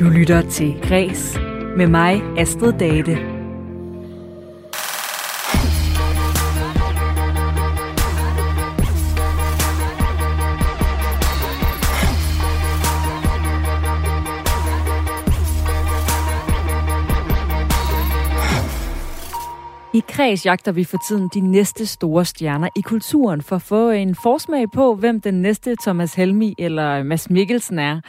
Du lytter til Græs med mig, Astrid Date. I kreds jagter vi for tiden de næste store stjerner i kulturen for at få en forsmag på, hvem den næste Thomas Helmi eller Mads Mikkelsen er.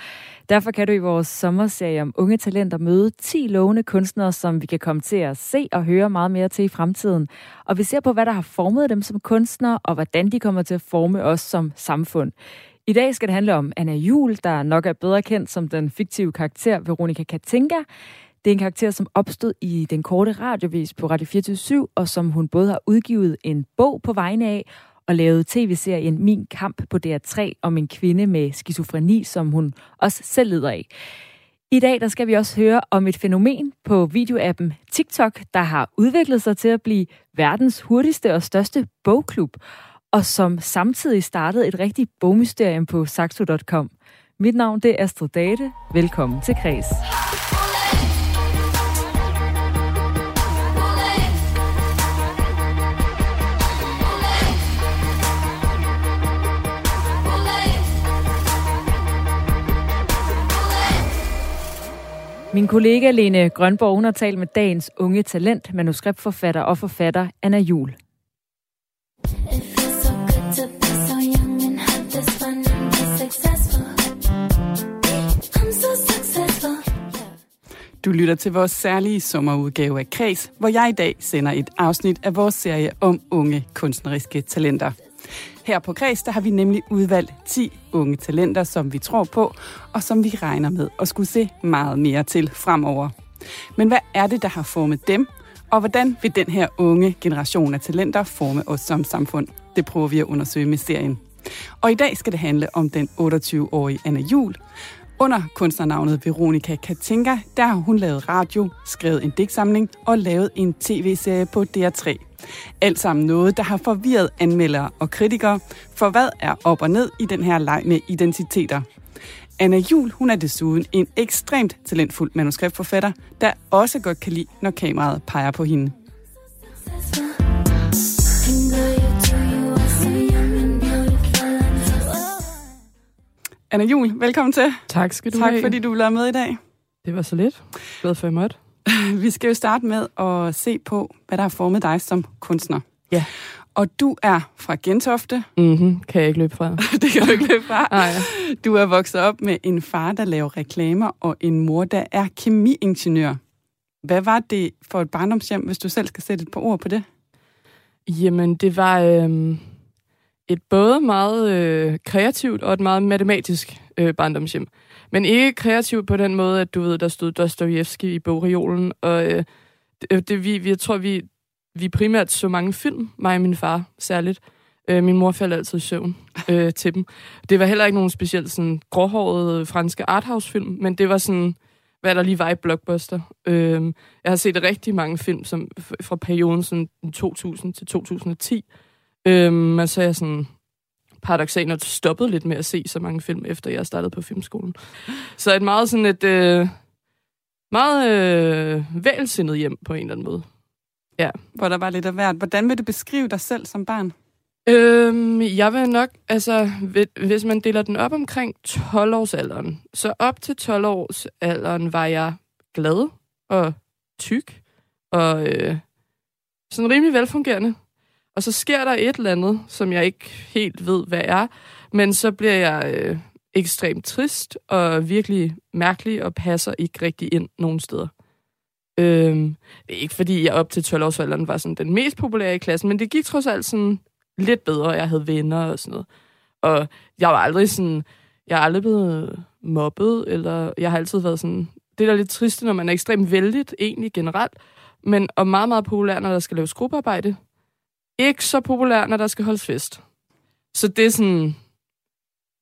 Derfor kan du i vores sommerserie om unge talenter møde 10 lovende kunstnere, som vi kan komme til at se og høre meget mere til i fremtiden. Og vi ser på, hvad der har formet dem som kunstnere, og hvordan de kommer til at forme os som samfund. I dag skal det handle om Anna Jul, der nok er bedre kendt som den fiktive karakter Veronika Katinka. Det er en karakter, som opstod i den korte radiovis på Radio 24 og som hun både har udgivet en bog på vegne af, og lavede tv-serien Min Kamp på DR3 om en kvinde med skizofreni, som hun også selv lider af. I dag der skal vi også høre om et fænomen på videoappen TikTok, der har udviklet sig til at blive verdens hurtigste og største bogklub, og som samtidig startede et rigtigt bogmysterium på saxo.com. Mit navn det er Astrid Date. Velkommen til Kreds. Min kollega Lene Grønborg, hun har talt med dagens unge talent, manuskriptforfatter og forfatter Anna Jul. Du lytter til vores særlige sommerudgave af Kreds, hvor jeg i dag sender et afsnit af vores serie om unge kunstneriske talenter. Her på Græs, der har vi nemlig udvalgt 10 unge talenter, som vi tror på, og som vi regner med at skulle se meget mere til fremover. Men hvad er det, der har formet dem, og hvordan vil den her unge generation af talenter forme os som samfund? Det prøver vi at undersøge med serien. Og i dag skal det handle om den 28-årige Anna Jul. Under kunstnernavnet Veronika Katinka, der har hun lavet radio, skrevet en digtsamling og lavet en tv-serie på DR3. Alt sammen noget, der har forvirret anmeldere og kritikere, for hvad er op og ned i den her leg med identiteter? Anna Jul, hun er desuden en ekstremt talentfuld manuskriptforfatter, der også godt kan lide, når kameraet peger på hende. Anna Jul, velkommen til. Tak skal du Tak have. fordi du vil være med i dag. Det var så lidt. Glad for, at jeg måtte. Vi skal jo starte med at se på, hvad der har formet dig som kunstner. Ja. Og du er fra Gentofte. Mm-hmm. Kan jeg ikke løbe fra. det kan du ikke løbe fra. Nej, Du er vokset op med en far, der laver reklamer, og en mor, der er kemiingeniør. Hvad var det for et barndomshjem, hvis du selv skal sætte et par ord på det? Jamen, det var øhm, et både meget øh, kreativt og et meget matematisk øh, barndomshjem. Men ikke kreativt på den måde, at du ved, der stod Dostojevski i bogreolen, og øh, det, øh, det, vi, vi, jeg tror, vi, vi primært så mange film, mig og min far særligt. Øh, min mor faldt altid i søvn øh, til dem. Det var heller ikke nogen specielt sådan gråhårede øh, franske arthouse-film, men det var sådan, hvad der lige var i Blockbuster. Øh, jeg har set rigtig mange film som, fra perioden sådan 2000 til 2010. Øh, og så er jeg sådan paradoxalt stoppet lidt med at se så mange film, efter jeg startede på filmskolen. Så et meget sådan et... Øh, meget øh, vælsindet hjem på en eller anden måde. Hvor der var lidt af hvert. Hvordan vil du beskrive dig selv som barn? Øhm, jeg vil nok, altså, hvi- hvis man deler den op omkring 12-årsalderen, så op til 12-årsalderen var jeg glad og tyk og øh, sådan rimelig velfungerende. Og så sker der et eller andet, som jeg ikke helt ved, hvad er, men så bliver jeg øh, ekstremt trist og virkelig mærkelig og passer ikke rigtig ind nogen steder. Øhm, det er ikke fordi, jeg op til 12-årsalderen var sådan den mest populære i klassen, men det gik trods alt sådan lidt bedre, jeg havde venner og sådan noget. Og jeg var aldrig sådan, jeg er aldrig blevet mobbet, eller jeg har altid været sådan, det er da lidt trist, når man er ekstremt vældigt, egentlig generelt, men og meget, meget populær, når der skal laves gruppearbejde. Ikke så populær, når der skal holdes fest. Så det er sådan,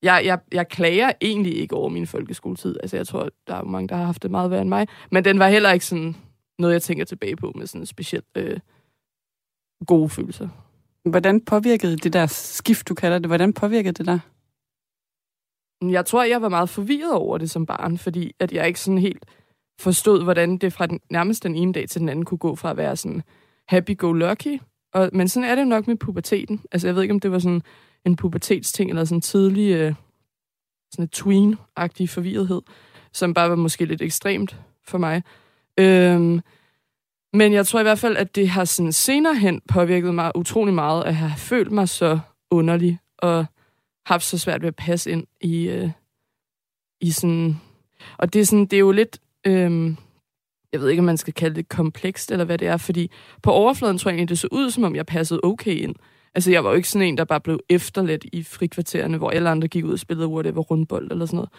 jeg, jeg, jeg klager egentlig ikke over min folkeskoletid. Altså, jeg tror, der er mange, der har haft det meget værre end mig. Men den var heller ikke sådan noget, jeg tænker tilbage på med sådan specielt øh, gode følelser. Hvordan påvirkede det der skift, du kalder det, hvordan påvirkede det dig? Jeg tror, jeg var meget forvirret over det som barn, fordi at jeg ikke sådan helt forstod, hvordan det fra den, nærmest den ene dag til den anden kunne gå fra at være sådan happy-go-lucky. Og, men sådan er det jo nok med puberteten. Altså, jeg ved ikke, om det var sådan en pubertetsting, eller sådan tidlig øh, sådan en tween-agtig forvirrethed, som bare var måske lidt ekstremt for mig. Øhm, men jeg tror i hvert fald, at det har sådan senere hen påvirket mig utrolig meget, at have følt mig så underlig, og haft så svært ved at passe ind i, øh, i sådan... Og det er, sådan, det er jo lidt... Øh, jeg ved ikke, om man skal kalde det komplekst, eller hvad det er, fordi på overfladen tror jeg egentlig, det så ud, som om jeg passede okay ind. Altså, jeg var jo ikke sådan en, der bare blev efterladt i frikvartererne, hvor alle andre gik ud og spillede whatever rundbold eller sådan noget.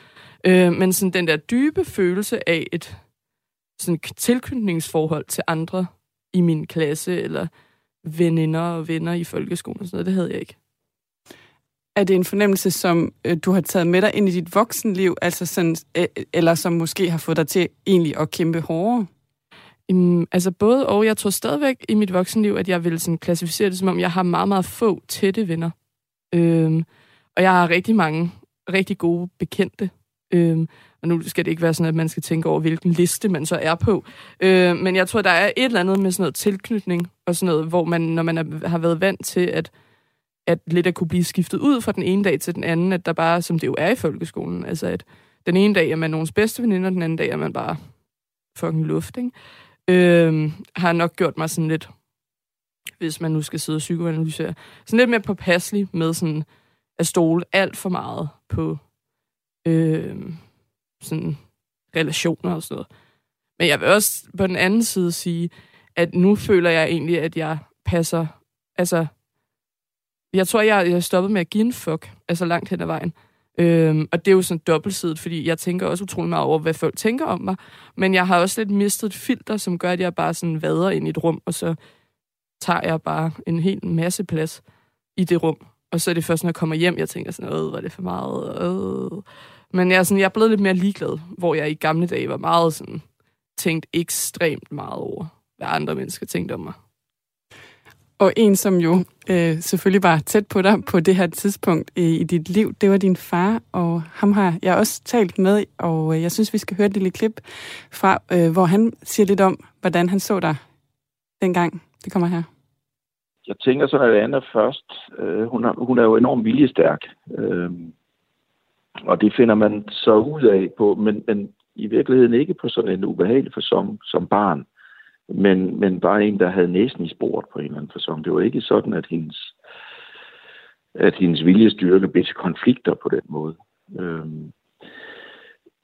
Øh, men sådan den der dybe følelse af et sådan tilknytningsforhold til andre i min klasse, eller veninder og venner i folkeskolen og sådan noget, det havde jeg ikke. Er det en fornemmelse, som øh, du har taget med dig ind i dit voksenliv, altså sådan, øh, eller som måske har fået dig til egentlig at kæmpe hårdere? Um, altså både og. Jeg tror stadigvæk i mit voksenliv, at jeg vil sådan klassificere det som om, jeg har meget, meget få tætte venner. Um, og jeg har rigtig mange rigtig gode bekendte. Um, og nu skal det ikke være sådan, at man skal tænke over, hvilken liste man så er på. Uh, men jeg tror, der er et eller andet med sådan noget tilknytning, og sådan noget, hvor man, når man er, har været vant til, at at lidt at kunne blive skiftet ud fra den ene dag til den anden, at der bare, som det jo er i folkeskolen, altså at den ene dag er man nogens bedste veninder, den anden dag er man bare fucking luft, ikke? Øhm, har nok gjort mig sådan lidt, hvis man nu skal sidde og psykoanalysere, sådan lidt mere påpasselig med sådan at stole alt for meget på øhm, sådan relationer og sådan noget. Men jeg vil også på den anden side sige, at nu føler jeg egentlig, at jeg passer, altså jeg tror, jeg, jeg stoppet med at give en fuck, altså langt hen ad vejen. Øhm, og det er jo sådan dobbeltsidigt, fordi jeg tænker også utrolig meget over, hvad folk tænker om mig. Men jeg har også lidt mistet et filter, som gør, at jeg bare sådan vader ind i et rum, og så tager jeg bare en hel masse plads i det rum. Og så er det først, når jeg kommer hjem, jeg tænker sådan, øh, var det for meget? Øh. Men jeg er, sådan, jeg er blevet lidt mere ligeglad, hvor jeg i gamle dage var meget sådan, tænkt ekstremt meget over, hvad andre mennesker tænkte om mig. Og en, som jo øh, selvfølgelig var tæt på dig på det her tidspunkt øh, i dit liv, det var din far, og ham har jeg også talt med, og øh, jeg synes, vi skal høre et lille klip fra, øh, hvor han siger lidt om, hvordan han så dig dengang. Det kommer her. Jeg tænker sådan, at Anna først, øh, hun, er, hun er jo enormt viljestærk, øh, og det finder man så ud af på, men, men i virkeligheden ikke på sådan en ubehagelig for som barn men, men bare en, der havde næsen i sporet på en eller anden fasong. Det var ikke sådan, at hendes, at hendes viljestyrke blev til konflikter på den måde. Øhm,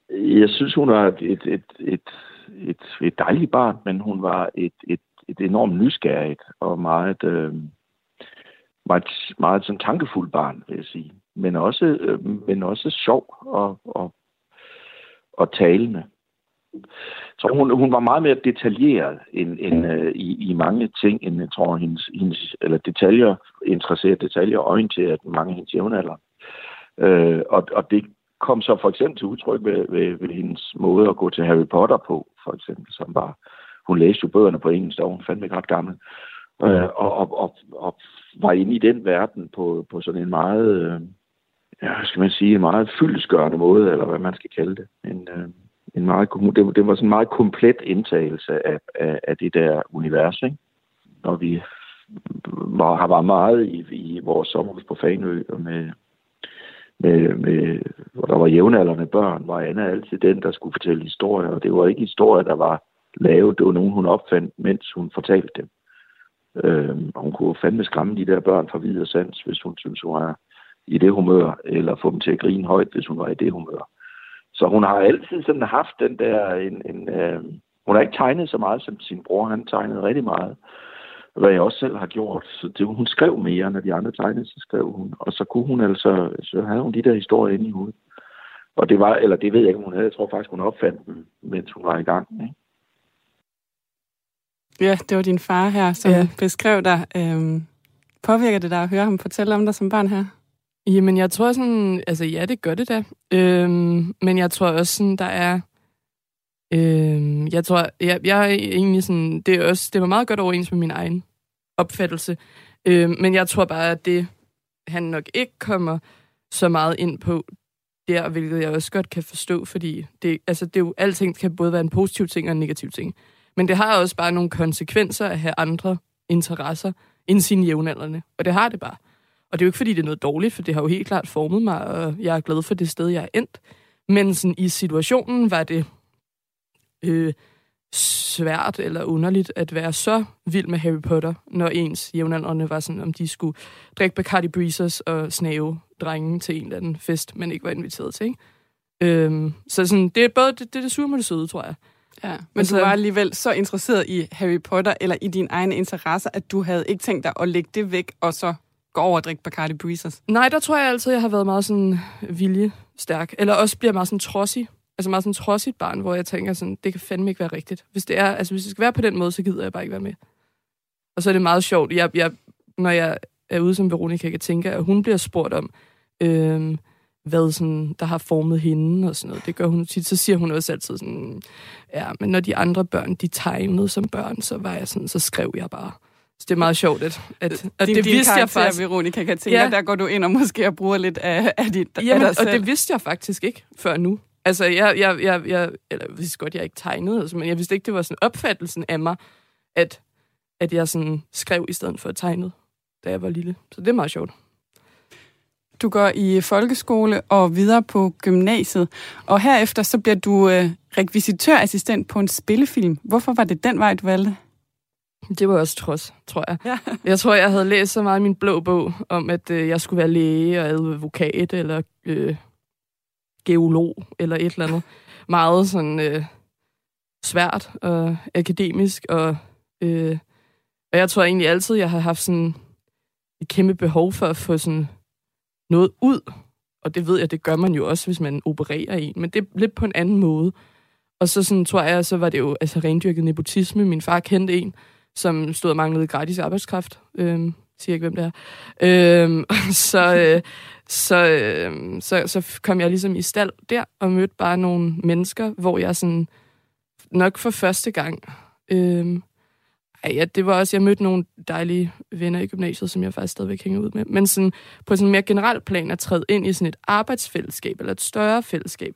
jeg synes, hun var et, et, et, et, et, et dejligt barn, men hun var et, et, et enormt nysgerrigt og meget, øh, meget, meget sådan tankefuld barn, vil jeg sige. Men også, øh, men også sjov og, og, og talende. Så hun, hun var meget mere detaljeret end, end uh, i, i mange ting, end jeg tror, hendes, hendes eller detaljer, interesseret detaljer orienteret mange af hendes jævnalder. Uh, og, og det kom så for eksempel til udtryk ved, ved, ved hendes måde at gå til Harry Potter på, for eksempel, som var, hun læste jo bøgerne på engelsk, og hun fandt mig ret gammel, uh, og, og, og, og var inde i den verden på, på sådan en meget, uh, ja, skal man sige, en meget fyldesgørende måde, eller hvad man skal kalde det. En, uh, en meget, det, det var sådan en meget komplet indtagelse af, af, af det der univers, ikke? Når vi var, har været meget i, i vores sommerhus på Fanø, og med, med, med, hvor der var jævnaldrende børn, var Anna altid den, der skulle fortælle historier, og det var ikke historier, der var lavet, det var nogen, hun opfandt, mens hun fortalte dem. Øhm, hun kunne fandme skræmme de der børn fra videre sans, hvis hun synes, hun var i det humør, eller få dem til at grine højt, hvis hun var i det humør. Så hun har altid sådan haft den der... En, en, øh, hun har ikke tegnet så meget som sin bror. Han tegnede rigtig meget. Hvad jeg også selv har gjort. Så det, hun skrev mere, når de andre tegnede, så skrev hun. Og så kunne hun altså... Så havde hun de der historier inde i hovedet. Og det var... Eller det ved jeg ikke, om hun havde. Jeg tror faktisk, hun opfandt dem, mens hun var i gang. Ikke? Ja, det var din far her, som ja. beskrev dig. Øhm, påvirker det dig at høre ham fortælle om dig som barn her? Jamen, jeg tror sådan, altså ja, det gør det da. Øhm, men jeg tror også sådan, der er, øhm, jeg tror, jeg, jeg er egentlig sådan, det er også, det var meget godt overens med min egen opfattelse. Øhm, men jeg tror bare, at det, han nok ikke kommer så meget ind på, der, hvilket jeg også godt kan forstå, fordi det, altså, det er jo, alting kan både være en positiv ting og en negativ ting. Men det har også bare nogle konsekvenser at have andre interesser end sine jævnaldrende. Og det har det bare. Og det er jo ikke, fordi det er noget dårligt, for det har jo helt klart formet mig, og jeg er glad for det sted, jeg er endt. Men sådan, i situationen var det øh, svært eller underligt at være så vild med Harry Potter, når ens jævnaldrende var sådan, om de skulle drikke Bacardi Breezers og snave drengen til en eller anden fest, man ikke var inviteret til. Ikke? Øhm, så sådan, det er både det, det, det sure med det søde, tror jeg. Ja, men, men du var alligevel så interesseret i Harry Potter, eller i dine egne interesser, at du havde ikke tænkt dig at lægge det væk, og så går over og drikke Bacardi Breezers? Nej, der tror jeg altid, jeg har været meget sådan viljestærk. Eller også bliver meget sådan trodsig. Altså meget sådan trodsigt barn, hvor jeg tænker sådan, det kan fandme ikke være rigtigt. Hvis det er, altså hvis det skal være på den måde, så gider jeg bare ikke være med. Og så er det meget sjovt. Jeg, jeg, når jeg er ude som Veronica, kan tænke, at hun bliver spurgt om, øh, hvad sådan, der har formet hende og sådan noget. Det gør hun tit. Så siger hun også altid sådan, ja, men når de andre børn, de tegnede som børn, så var jeg sådan, så skrev jeg bare. Så det er meget sjovt, at, at, at din, det vidste jeg faktisk. Veronica, kan tænke, ja. der går du ind og måske og bruger lidt af, af dit Jamen, af og selv. det vidste jeg faktisk ikke før nu. Altså, jeg, jeg, jeg, jeg, eller jeg vidste godt, jeg ikke tegnede, altså, men jeg vidste ikke, det var sådan opfattelsen af mig, at, at jeg sådan skrev i stedet for at tegne, da jeg var lille. Så det er meget sjovt. Du går i folkeskole og videre på gymnasiet, og herefter så bliver du øh, rekvisitørassistent på en spillefilm. Hvorfor var det den vej, du valgte? Det var også trods, tror jeg. Ja. Jeg tror, jeg havde læst så meget i min blå bog om, at øh, jeg skulle være læge og advokat eller øh, geolog eller et eller andet. Meget sådan øh, svært og akademisk. Og, øh, og jeg tror egentlig altid, jeg har haft sådan et kæmpe behov for at få sådan noget ud. Og det ved jeg, det gør man jo også, hvis man opererer en. Men det er lidt på en anden måde. Og så sådan, tror jeg, så var det jo altså rendyrket nepotisme. Min far kendte en, som stod og manglede gratis arbejdskraft. Øhm, siger ikke, hvem det er. Øhm, så, øh, så, øh, så, så kom jeg ligesom i stald der og mødte bare nogle mennesker, hvor jeg sådan nok for første gang... Øh, ej, ja, det var også, jeg mødte nogle dejlige venner i gymnasiet, som jeg faktisk stadigvæk hænger ud med. Men sådan, på sådan en mere generelt plan at træde ind i sådan et arbejdsfællesskab, eller et større fællesskab,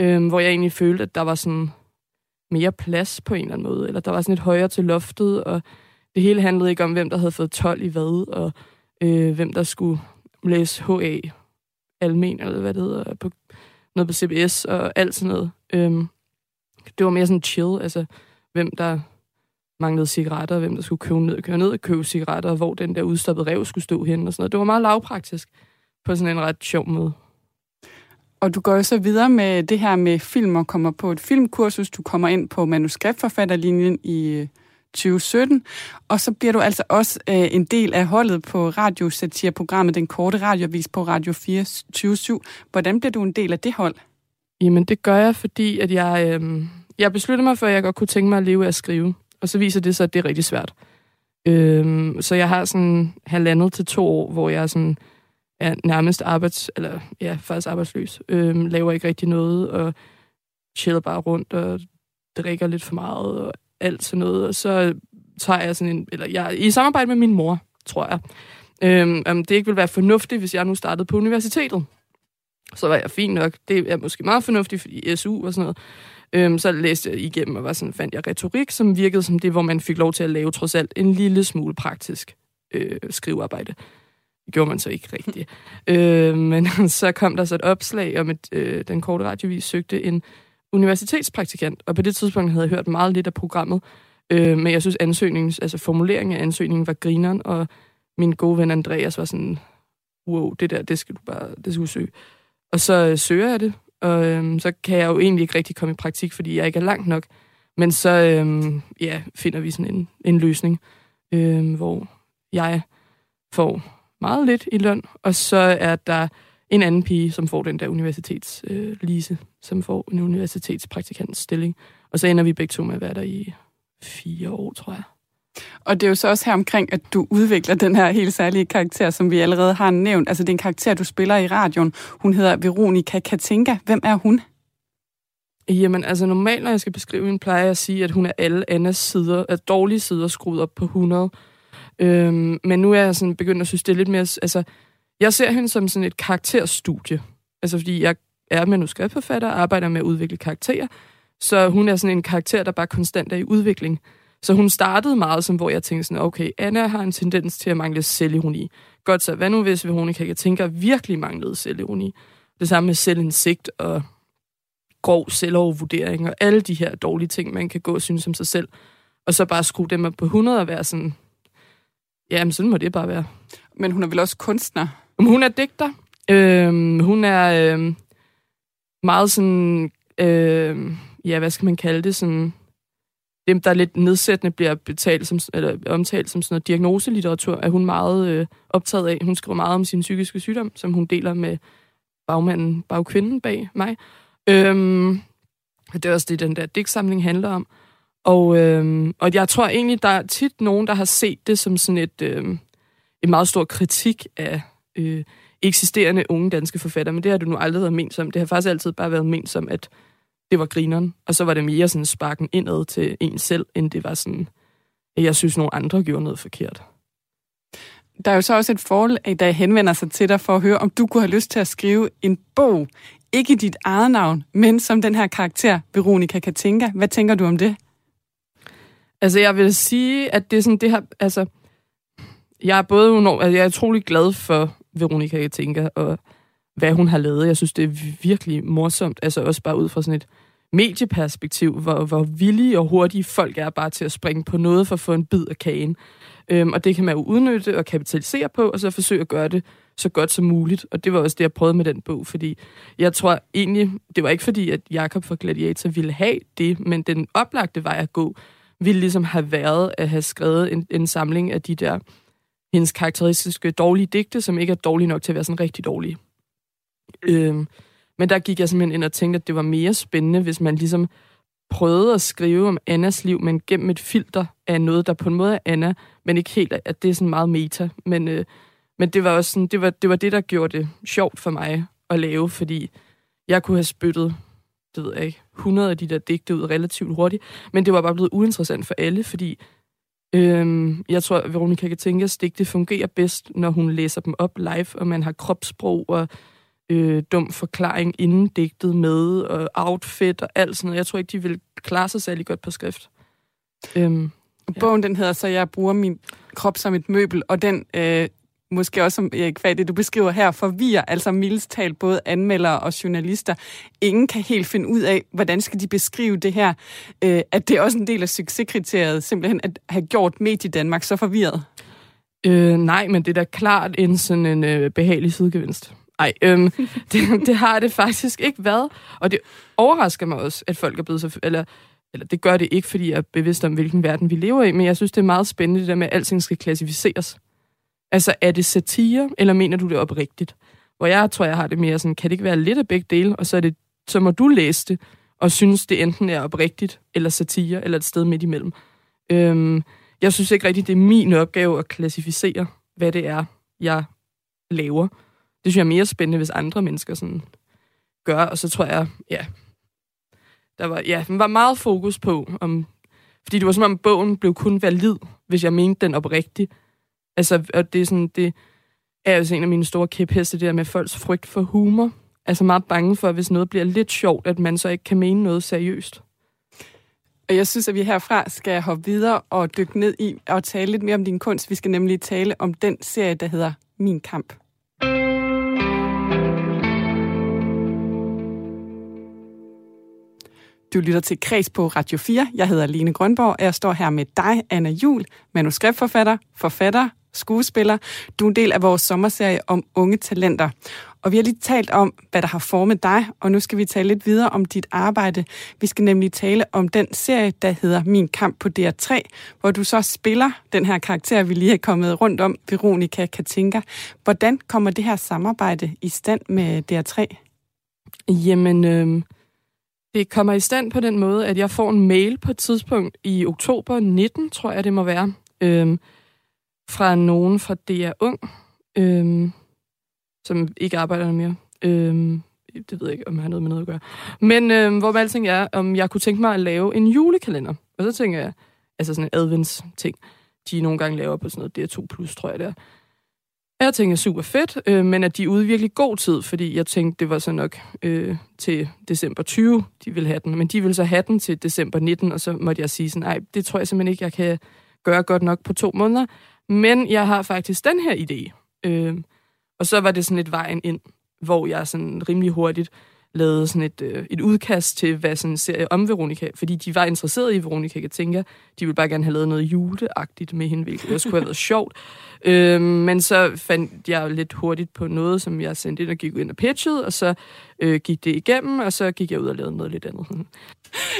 øh, hvor jeg egentlig følte, at der var sådan mere plads på en eller anden måde, eller der var sådan et højere til loftet, og det hele handlede ikke om, hvem der havde fået 12 i hvad, og øh, hvem der skulle læse HA almen, eller hvad det hedder, på, noget på CBS og alt sådan noget. Øhm, det var mere sådan chill, altså hvem der manglede cigaretter, hvem der skulle købe ned, køre ned og købe cigaretter, hvor den der udstoppede rev skulle stå hen og sådan noget. Det var meget lavpraktisk på sådan en ret sjov måde. Og du går jo så videre med det her med film og kommer på et filmkursus. Du kommer ind på manuskriptforfatterlinjen i øh, 2017. Og så bliver du altså også øh, en del af holdet på radiosatireprogrammet Den Korte Radiovis på Radio 4 27. Hvordan bliver du en del af det hold? Jamen, det gør jeg, fordi at jeg, øh, jeg besluttede mig for, at jeg godt kunne tænke mig at leve af at skrive. Og så viser det sig, at det er rigtig svært. Øh, så jeg har sådan halvandet til to år, hvor jeg sådan er nærmest arbejds... Eller ja, faktisk arbejdsløs. øhm, laver ikke rigtig noget, og chiller bare rundt, og drikker lidt for meget, og alt sådan noget. Og så tager jeg sådan en... Eller jeg i samarbejde med min mor, tror jeg. Øhm, om det ikke ville være fornuftigt, hvis jeg nu startede på universitetet. Så var jeg fint nok. Det er måske meget fornuftigt, fordi SU og sådan noget. Øhm, så læste jeg igennem og var sådan, fandt jeg retorik, som virkede som det, hvor man fik lov til at lave trods alt en lille smule praktisk øh, skrivearbejde. Det gjorde man så ikke rigtigt. øh, men så kom der så et opslag om, at øh, den korte radiovis søgte en universitetspraktikant, og på det tidspunkt havde jeg hørt meget lidt af programmet, øh, men jeg synes ansøgningens, altså formuleringen af ansøgningen var grineren, og min gode ven Andreas var sådan, wow, det der, det skal du bare, det skal du søge. Og så øh, søger jeg det, og øh, så kan jeg jo egentlig ikke rigtig komme i praktik, fordi jeg ikke er langt nok. Men så øh, ja, finder vi sådan en, en løsning, øh, hvor jeg får meget lidt i løn, og så er der en anden pige, som får den der universitets øh, Lise, som får en universitetspraktikants stilling. Og så ender vi begge to med at være der i fire år, tror jeg. Og det er jo så også her omkring, at du udvikler den her helt særlige karakter, som vi allerede har nævnt. Altså det er en karakter, du spiller i radioen. Hun hedder Veronika Katinka. Hvem er hun? Jamen, altså normalt, når jeg skal beskrive hende, plejer jeg at sige, at hun er alle Annas sider, at dårlige sider skruet op på 100. Øhm, men nu er jeg sådan begyndt at synes, det er lidt mere... Altså, jeg ser hende som sådan et karakterstudie. Altså, fordi jeg er manuskriptforfatter og arbejder med at udvikle karakterer. Så hun er sådan en karakter, der bare konstant er i udvikling. Så hun startede meget som, hvor jeg tænkte sådan, okay, Anna har en tendens til at mangle selvironi. Godt så, hvad nu hvis Veronica kan tænke virkelig manglede selvironi? Det samme med selvindsigt og grov selvovervurdering og alle de her dårlige ting, man kan gå og synes om sig selv. Og så bare skrue dem op på 100 og være sådan, jamen sådan må det bare være. Men hun er vel også kunstner? Hun er digter. Øhm, hun er øhm, meget sådan, øhm, ja, hvad skal man kalde det, sådan, dem, der lidt nedsættende bliver betalt som, eller omtalt som sådan noget diagnoselitteratur, er hun meget øh, optaget af. Hun skriver meget om sin psykiske sygdom, som hun deler med bagmanden, bagkvinden bag mig. Øhm, det er også det, den der digtsamling handler om. Og, øhm, og jeg tror egentlig, der er tit nogen, der har set det som sådan et, øhm, en meget stor kritik af øh, eksisterende unge danske forfattere, men det har du nu aldrig været ment som. Det har faktisk altid bare været ment som, at det var grineren, og så var det mere sådan sparken indad til en selv, end det var sådan, at jeg synes, nogle andre gjorde noget forkert. Der er jo så også et forhold, der henvender sig til dig for at høre, om du kunne have lyst til at skrive en bog, ikke dit eget navn, men som den her karakter, Veronica Katinka. Hvad tænker du om det? Altså, jeg vil sige, at det er sådan, det her, altså, jeg er både, altså, jeg er utrolig glad for Veronica Katinka, og hvad hun har lavet. Jeg synes, det er virkelig morsomt, altså også bare ud fra sådan et medieperspektiv, hvor, hvor villige og hurtige folk er bare til at springe på noget for at få en bid af kagen. Øhm, og det kan man jo udnytte og kapitalisere på, og så forsøge at gøre det så godt som muligt. Og det var også det, jeg prøvede med den bog, fordi jeg tror egentlig, det var ikke fordi, at Jakob fra Gladiator ville have det, men den oplagte vej at gå, ville ligesom have været at have skrevet en, en samling af de der hendes karakteristiske dårlige digte, som ikke er dårlige nok til at være sådan rigtig dårlige. Øhm, men der gik jeg simpelthen ind og tænkte, at det var mere spændende, hvis man ligesom prøvede at skrive om Annas liv, men gennem et filter af noget, der på en måde er Anna, men ikke helt, at det er sådan meget meta. Men, øh, men det var også sådan, det var, det var det, der gjorde det sjovt for mig at lave, fordi jeg kunne have spyttet, det ved jeg ikke, 100 af de der digte ud relativt hurtigt, men det var bare blevet uinteressant for alle, fordi øhm, jeg tror, at Veronica Katinkas digte fungerer bedst, når hun læser dem op live, og man har kropssprog og øh, dum forklaring inden digtet med, og outfit og alt sådan noget. Jeg tror ikke, de vil klare sig særlig godt på skrift. Øhm, ja. Bogen, den hedder så Jeg bruger min krop som et møbel, og den øh, måske også som Erik Fag, det du beskriver her, forvirrer altså mildest talt både anmeldere og journalister. Ingen kan helt finde ud af, hvordan skal de beskrive det her, øh, at det er også en del af succeskriteriet, simpelthen at have gjort medie Danmark så forvirret. Øh, nej, men det er da klart en sådan en øh, behagelig sidegevinst. Ej, øhm, det, det har det faktisk ikke været. Og det overrasker mig også, at folk er blevet så... Eller, eller det gør det ikke, fordi jeg er bevidst om, hvilken verden vi lever i, men jeg synes, det er meget spændende, det der med, at alting skal klassificeres. Altså, er det satire, eller mener du det oprigtigt? Hvor jeg tror, jeg har det mere sådan, kan det ikke være lidt af begge dele, og så, er det, så må du læse det, og synes, det enten er oprigtigt, eller satire, eller et sted midt imellem. Øhm, jeg synes ikke rigtigt, det er min opgave at klassificere, hvad det er, jeg laver. Det synes jeg er mere spændende, hvis andre mennesker sådan gør, og så tror jeg, ja, der var, ja, der var meget fokus på, om, fordi det var som om bogen blev kun valid, hvis jeg mente den oprigtigt. Altså, og det er sådan, det er jo en af mine store kæpheste, det der med folks frygt for humor. Altså meget bange for, at hvis noget bliver lidt sjovt, at man så ikke kan mene noget seriøst. Og jeg synes, at vi herfra skal hoppe videre og dykke ned i og tale lidt mere om din kunst. Vi skal nemlig tale om den serie, der hedder Min Kamp. Du lytter til Kreds på Radio 4. Jeg hedder Line Grønborg, og jeg står her med dig, Anna Jul, manuskriptforfatter, forfatter, skuespiller. Du er en del af vores sommerserie om unge talenter. Og vi har lige talt om, hvad der har formet dig, og nu skal vi tale lidt videre om dit arbejde. Vi skal nemlig tale om den serie, der hedder Min Kamp på DR3, hvor du så spiller den her karakter, vi lige er kommet rundt om, Veronica Katinka. Hvordan kommer det her samarbejde i stand med DR3? Jamen, øh, det kommer i stand på den måde, at jeg får en mail på et tidspunkt i oktober 19, tror jeg det må være, øh, fra nogen fra DR Ung, øhm, som ikke arbejder mere. Øhm, det ved jeg ikke, om jeg har noget med noget at gøre. Men øhm, hvor alting er, om jeg kunne tænke mig at lave en julekalender. Og så tænker jeg, altså sådan en advents-ting, de nogle gange laver på sådan noget DR2+, plus, tror jeg det er. Jeg tænkte super fedt, øh, men at de er ude i virkelig god tid, fordi jeg tænkte, det var så nok øh, til december 20, de ville have den. Men de ville så have den til december 19, og så måtte jeg sige sådan, nej, det tror jeg simpelthen ikke, jeg kan gøre godt nok på to måneder. Men jeg har faktisk den her idé. Øh, og så var det sådan et vejen ind, hvor jeg sådan rimelig hurtigt lavede sådan et, øh, et udkast til, hvad sådan en serie om Veronica, fordi de var interesserede i Veronica Katinka. de ville bare gerne have lavet noget juleagtigt med hende, hvilket også kunne have været sjovt. Øh, men så fandt jeg lidt hurtigt på noget, som jeg sendte ind og gik ind og pitchede, og så øh, gik det igennem, og så gik jeg ud og lavede noget lidt andet.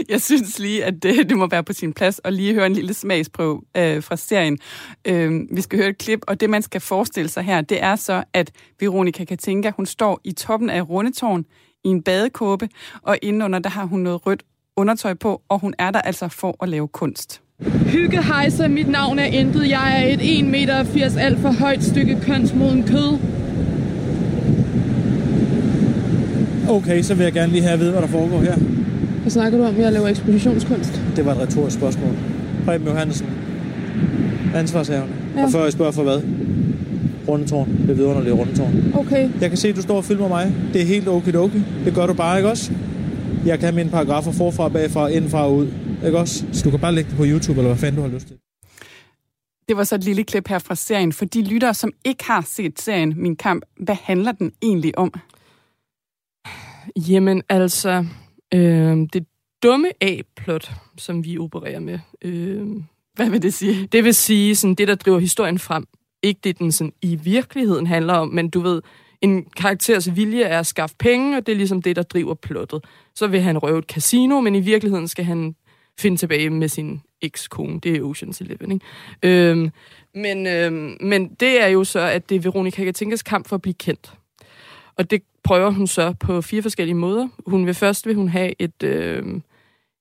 Jeg synes lige, at det, det må være på sin plads at lige høre en lille smagsprøve øh, fra serien. Øh, vi skal høre et klip, og det man skal forestille sig her, det er så, at Veronica Katinka, hun står i toppen af Rundetårn i en badekåbe, og indenunder der har hun noget rødt undertøj på, og hun er der altså for at lave kunst. Hygge hejse, mit navn er Intet. Jeg er et 1,80 meter alt for højt stykke kønsmoden kød. Okay, så vil jeg gerne lige have at vide, hvad der foregår her. Hvad snakker du om? Jeg laver ekspositionskunst. Det var et retorisk spørgsmål. Preben Johansen, ansvarshavende. Ja. Og før jeg spørger for hvad? Rundetårn. Det vidunderlige rundetårn. Okay. Jeg kan se, at du står og filmer mig. Det er helt okidoki. Det gør du bare, ikke også? Jeg kan have mine paragrafer forfra, bagfra, indfra og ud. Ikke også? Så du kan bare lægge det på YouTube, eller hvad fanden du har lyst til. Det var så et lille klip her fra serien. For de lyttere, som ikke har set serien Min Kamp, hvad handler den egentlig om? Jamen altså, øh, det dumme A-plot, som vi opererer med. Øh, hvad vil det sige? Det vil sige sådan det, der driver historien frem. Ikke det, den sådan, i virkeligheden handler om, men du ved, en karakters vilje er at skaffe penge, og det er ligesom det, der driver plottet. Så vil han røve et casino, men i virkeligheden skal han finde tilbage med sin ekskone. Det er Ocean's Eleven, ikke? Øhm, men, øhm, men det er jo så, at det er Veronica Katinkas kamp for at blive kendt. Og det prøver hun så på fire forskellige måder. Hun vil først vil hun have et, øh,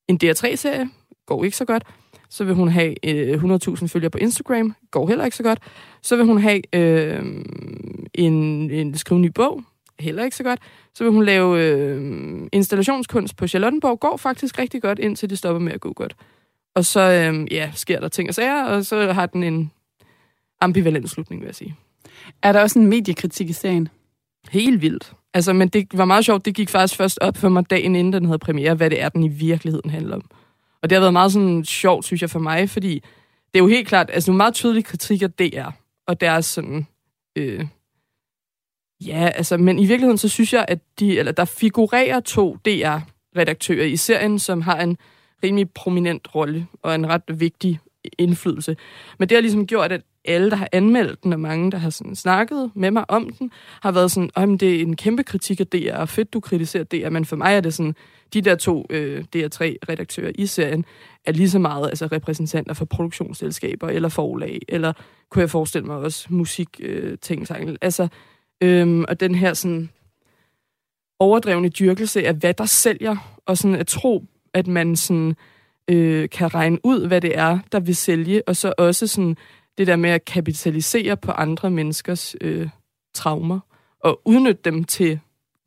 en DR3-serie, går ikke så godt. Så vil hun have øh, 100.000 følgere på Instagram, går heller ikke så godt. Så vil hun have øh, en, en skrive ny bog, heller ikke så godt. Så vil hun lave øh, installationskunst på Charlottenborg, går faktisk rigtig godt, indtil det stopper med at gå godt. Og så øh, ja, sker der ting og sager, og så har den en ambivalent slutning, vil jeg sige. Er der også en mediekritik i serien? Helt vildt. Altså, men det var meget sjovt, det gik faktisk først op for mig dagen inden den havde premiere, hvad det er, den i virkeligheden handler om. Og det har været meget sådan sjovt, synes jeg, for mig, fordi det er jo helt klart, altså nogle meget tydelige kritikker, det er. Og deres sådan, øh, ja, altså, men i virkeligheden, så synes jeg, at de, eller der figurerer to DR-redaktører i serien, som har en rimelig prominent rolle og en ret vigtig indflydelse. Men det har ligesom gjort, at alle, der har anmeldt den, og mange, der har sådan snakket med mig om den, har været sådan, om det er en kæmpe kritik af DR, og fedt, du kritiserer DR, men for mig er det sådan, de der to øh, DR3-redaktører i serien, er lige så meget altså, repræsentanter for produktionsselskaber, eller forlag, eller kunne jeg forestille mig også musik øh, ting, Altså, øhm, og den her sådan overdrevne dyrkelse af, hvad der sælger, og sådan at tro, at man sådan øh, kan regne ud, hvad det er, der vil sælge, og så også sådan det der med at kapitalisere på andre menneskers øh, traumer, og udnytte dem til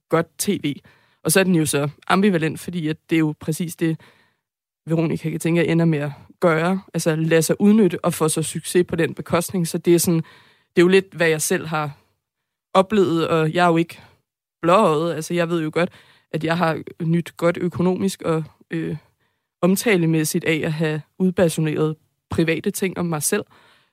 godt tv. Og så er den jo så ambivalent, fordi at det er jo præcis det, Veronica kan tænke, ender med at gøre. Altså lade sig udnytte og få så succes på den bekostning. Så det er sådan, det er jo lidt, hvad jeg selv har oplevet, og jeg er jo ikke blåøjet. Altså jeg ved jo godt, at jeg har nyt godt økonomisk og øh, omtalemæssigt af at have udbasoneret private ting om mig selv,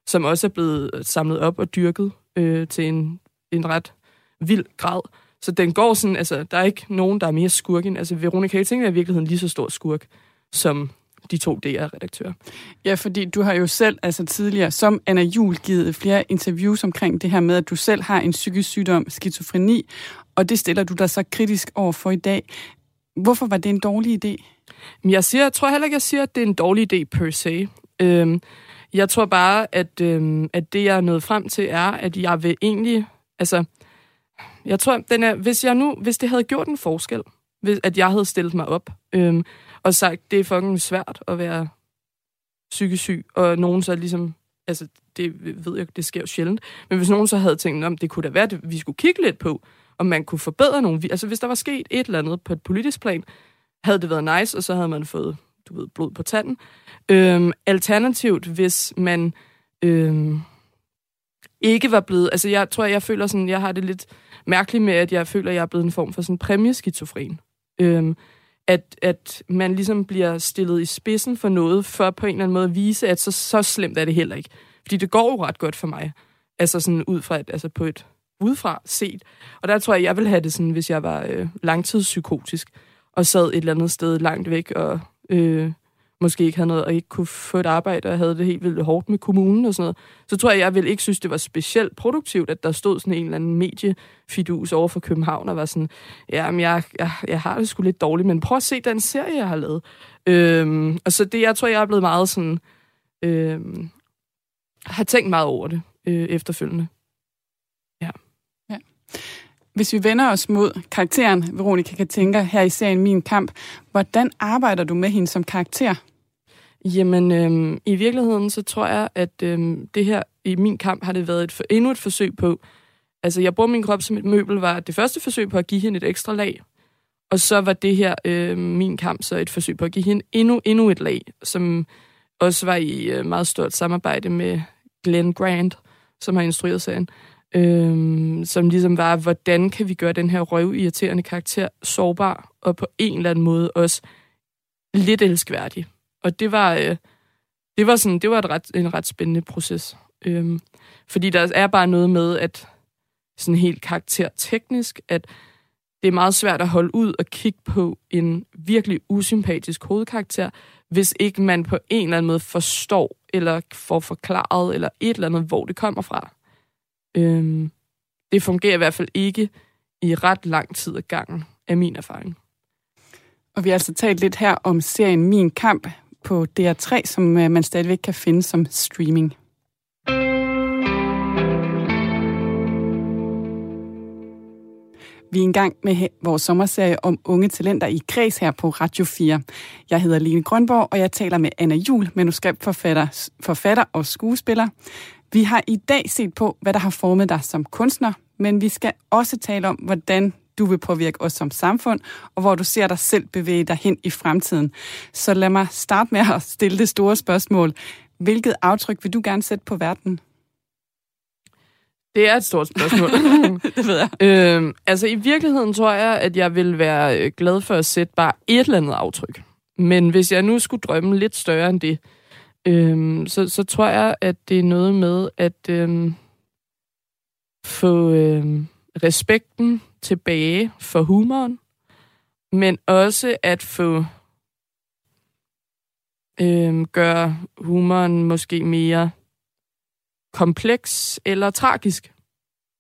som også er blevet samlet op og dyrket øh, til en, en ret vild grad. Så den går sådan, altså, der er ikke nogen, der er mere skurken. Altså, Veronica Hitting er i virkeligheden lige så stor skurk, som de to DR-redaktører. Ja, fordi du har jo selv altså tidligere som Anna Jul givet flere interviews omkring det her med, at du selv har en psykisk sygdom, skizofreni, og det stiller du dig så kritisk over for i dag. Hvorfor var det en dårlig idé? Jeg, siger, jeg tror heller ikke, jeg siger, at det er en dårlig idé per se. Øhm, jeg tror bare, at, øh, at det, jeg er nået frem til, er, at jeg vil egentlig... Altså, jeg tror, den er, hvis, jeg nu, hvis det havde gjort en forskel, hvis, at jeg havde stillet mig op øh, og sagt, det er fucking svært at være psykisk syg, og nogen så ligesom, altså det ved jeg, det sker jo sjældent, men hvis nogen så havde tænkt, om det kunne da være, at vi skulle kigge lidt på, om man kunne forbedre nogen, altså hvis der var sket et eller andet på et politisk plan, havde det været nice, og så havde man fået, du ved, blod på tanden. Øhm, alternativt, hvis man øhm, ikke var blevet... Altså, jeg tror, jeg føler sådan... Jeg har det lidt mærkeligt med, at jeg føler, jeg er blevet en form for sådan præmieskizofren. Øhm, at, at man ligesom bliver stillet i spidsen for noget, for på en eller anden måde at vise, at så, så slemt er det heller ikke. Fordi det går jo ret godt for mig. Altså sådan ud fra et, altså på et udefra set. Og der tror jeg, jeg vil have det sådan, hvis jeg var øh, langtidspsykotisk og sad et eller andet sted langt væk og øh, måske ikke havde noget, og ikke kunne få et arbejde, og havde det helt vildt hårdt med kommunen og sådan noget, så tror jeg, jeg ville ikke synes, det var specielt produktivt, at der stod sådan en eller anden mediefidus over for København, og var sådan, ja, men jeg, jeg, jeg har det sgu lidt dårligt, men prøv at se den serie, jeg har lavet. Øhm, og så det, jeg tror, jeg er blevet meget sådan, øhm, har tænkt meget over det øh, efterfølgende. Ja. ja. Hvis vi vender os mod karakteren Veronica Katinka her i serien Min Kamp, hvordan arbejder du med hende som karakter? Jamen, øhm, i virkeligheden, så tror jeg, at øhm, det her i min kamp har det været et for, endnu et forsøg på, altså jeg bruger min krop som et møbel, var det første forsøg på at give hende et ekstra lag, og så var det her, øh, min kamp, så et forsøg på at give hende endnu, endnu et lag, som også var i øh, meget stort samarbejde med Glenn Grant, som har instrueret serien, øhm, som ligesom var, hvordan kan vi gøre den her røvirriterende karakter sårbar, og på en eller anden måde også lidt elskværdig. Og det var, øh, det var, sådan, det var et ret, en ret spændende proces. Øhm, fordi der er bare noget med, at sådan helt karakterteknisk, at det er meget svært at holde ud og kigge på en virkelig usympatisk hovedkarakter, hvis ikke man på en eller anden måde forstår, eller får forklaret, eller et eller andet, hvor det kommer fra. Øhm, det fungerer i hvert fald ikke i ret lang tid ad gangen, af min erfaring. Og vi har altså talt lidt her om serien Min Kamp på DR3, som øh, man stadigvæk kan finde som streaming. Vi er i gang med vores sommerserie om unge talenter i kreds her på Radio 4. Jeg hedder Line Grønborg, og jeg taler med Anna Jul, manuskriptforfatter forfatter og skuespiller. Vi har i dag set på, hvad der har formet dig som kunstner, men vi skal også tale om, hvordan du vil påvirke os som samfund, og hvor du ser dig selv bevæge dig hen i fremtiden. Så lad mig starte med at stille det store spørgsmål. Hvilket aftryk vil du gerne sætte på verden? Det er et stort spørgsmål. det ved jeg. Øhm, altså i virkeligheden tror jeg, at jeg vil være øh, glad for at sætte bare et eller andet aftryk. Men hvis jeg nu skulle drømme lidt større end det, øhm, så, så tror jeg, at det er noget med at øhm, få øhm, respekten tilbage for humoren, men også at få øhm, gøre humoren måske mere kompleks eller tragisk.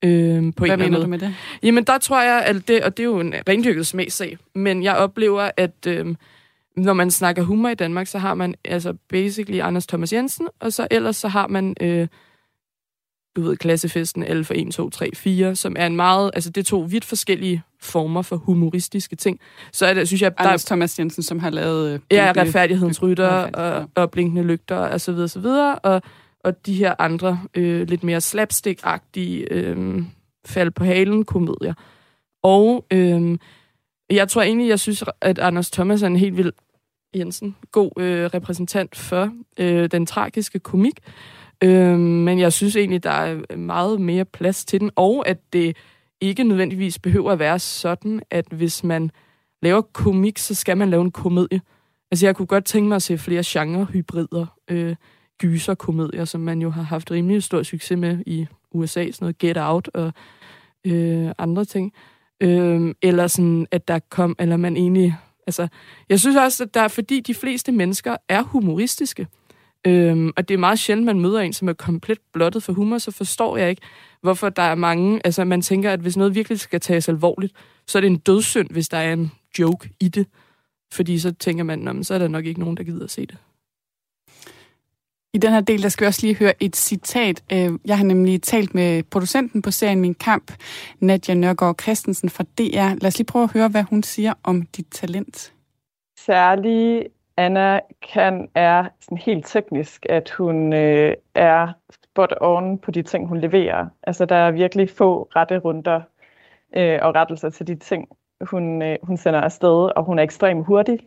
Øhm, på Hvad en mener du med det? Jamen, der tror jeg, at det, og det er jo en rendyrket smagssag, men jeg oplever, at øhm, når man snakker humor i Danmark, så har man altså basically Anders Thomas Jensen, og så ellers så har man, øh, du ved, klassefesten L for 1, 2, 3, 4, som er en meget, altså det er to vidt forskellige former for humoristiske ting. Så er det, synes jeg... Anders der, Thomas Jensen, som har lavet... Øh, ja, retfærdighedens rytter og, og blinkende lygter og så videre, så videre, og og de her andre øh, lidt mere slapstick-agtige øh, fald på halen komedier. Og øh, jeg tror egentlig, jeg synes, at Anders Thomas er en helt vild Jensen, god øh, repræsentant for øh, den tragiske komik. Øh, men jeg synes egentlig, der er meget mere plads til den, og at det ikke nødvendigvis behøver at være sådan, at hvis man laver komik, så skal man lave en komedie. Altså, jeg kunne godt tænke mig at se flere genre-hybrider. Øh, gyserkomedier, som man jo har haft rimelig stor succes med i USA, sådan noget Get Out og øh, andre ting. Øh, eller sådan, at der kom, eller man egentlig... Altså, jeg synes også, at der er, fordi de fleste mennesker er humoristiske, øhm, og det er meget sjældent, man møder en, som er komplet blottet for humor, så forstår jeg ikke, hvorfor der er mange... Altså, man tænker, at hvis noget virkelig skal tages alvorligt, så er det en dødssynd, hvis der er en joke i det. Fordi så tænker man, så er der nok ikke nogen, der gider at se det. I den her del, der skal vi også lige høre et citat. Øh, jeg har nemlig talt med producenten på serien Min Kamp, Nadia Nørgaard Christensen fra DR. Lad os lige prøve at høre, hvad hun siger om dit talent. Særlig Anna kan er sådan helt teknisk, at hun øh, er spot on på de ting, hun leverer. Altså, der er virkelig få rette runder øh, og rettelser til de ting, hun, øh, hun sender afsted, og hun er ekstremt hurtig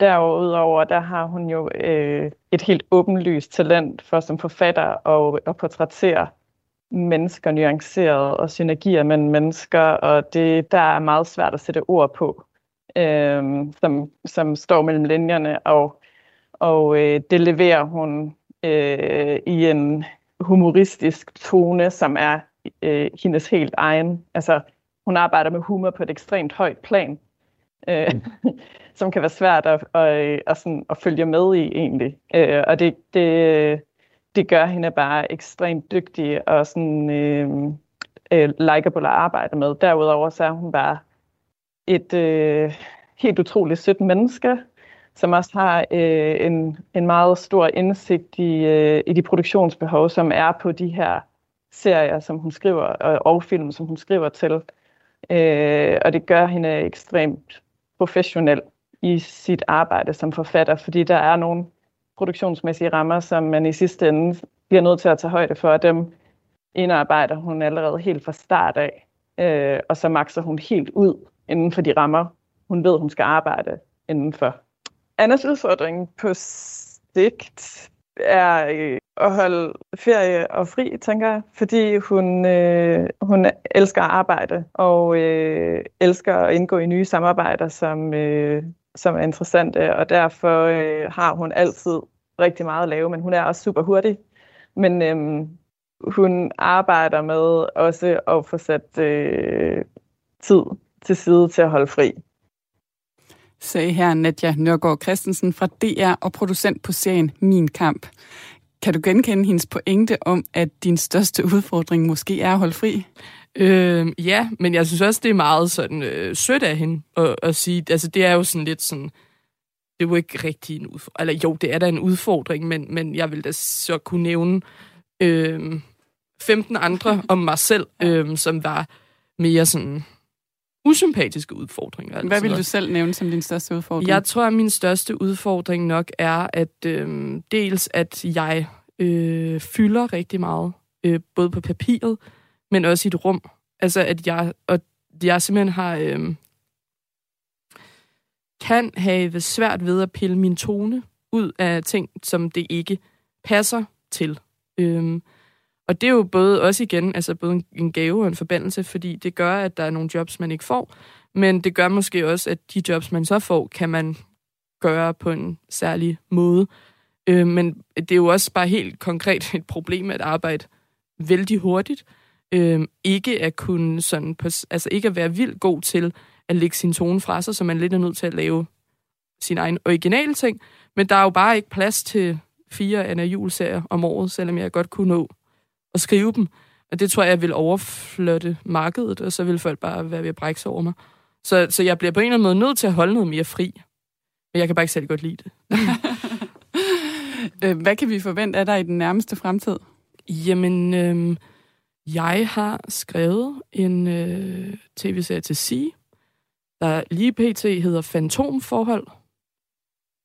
Derudover der har hun jo øh, et helt åbenlyst talent for som forfatter og, at portrættere mennesker nuanceret, og synergier mellem mennesker, og det der er meget svært at sætte ord på, øh, som, som står mellem linjerne, og, og øh, det leverer hun øh, i en humoristisk tone, som er øh, hendes helt egen. Altså, hun arbejder med humor på et ekstremt højt plan, øh, som kan være svært at, at, at, sådan, at følge med i egentlig. Øh, og det, det, det gør hende bare ekstremt dygtig og sådan øh, øh, likeable at arbejde med. Derudover så er hun bare et øh, helt utroligt sødt menneske, som også har øh, en, en meget stor indsigt i, øh, i de produktionsbehov, som er på de her serier, som hun skriver, og, og film, som hun skriver til. Øh, og det gør hende ekstremt professionel i sit arbejde som forfatter, fordi der er nogle produktionsmæssige rammer, som man i sidste ende bliver nødt til at tage højde for, og dem indarbejder hun allerede helt fra start af, øh, og så makser hun helt ud inden for de rammer, hun ved, hun skal arbejde indenfor. Annas udfordring på sigt er øh, at holde ferie og fri, tænker jeg, fordi hun, øh, hun elsker at arbejde og øh, elsker at indgå i nye samarbejder, som, øh, som er interessante, og derfor øh, har hun altid rigtig meget at lave, men hun er også super hurtig. Men øh, hun arbejder med også at få sat øh, tid til side til at holde fri sagde her Nadja Nørgaard Christensen fra DR og producent på serien Min Kamp. Kan du genkende hendes pointe om, at din største udfordring måske er at holde fri? Øh, ja, men jeg synes også, det er meget sådan øh, sødt af hende at, at sige. Altså, det er jo sådan lidt sådan... Det er jo ikke rigtig en udfordring. Eller jo, det er da en udfordring, men, men jeg vil da så kunne nævne øh, 15 andre om mig selv, øh, som var mere sådan usympatiske udfordringer. Hvad vil du selv nævne som din største udfordring? Jeg tror, at min største udfordring nok er, at øh, dels at jeg øh, fylder rigtig meget, øh, både på papiret, men også i et rum. Altså, at jeg, og jeg simpelthen har... Øh, kan have svært ved at pille min tone ud af ting, som det ikke passer til. Øhm, og det er jo både også igen, altså både en gave og en forbandelse, fordi det gør, at der er nogle jobs, man ikke får, men det gør måske også, at de jobs, man så får, kan man gøre på en særlig måde. Øh, men det er jo også bare helt konkret et problem at arbejde vældig hurtigt. Øh, ikke at kunne sådan, på, altså ikke at være vildt god til at lægge sin tone fra sig, så man lidt er nødt til at lave sin egen originale ting. Men der er jo bare ikke plads til fire Anna Jul-serier om året, selvom jeg godt kunne nå at skrive dem. Og det tror jeg, jeg vil overflotte markedet, og så vil folk bare være ved at brække sig over mig. Så, så jeg bliver på en eller anden måde nødt til at holde noget mere fri. Men jeg kan bare ikke særlig godt lide det. Øh, hvad kan vi forvente af dig i den nærmeste fremtid? Jamen, øh, jeg har skrevet en øh, tv-serie til C, der lige pt. hedder Fantomforhold.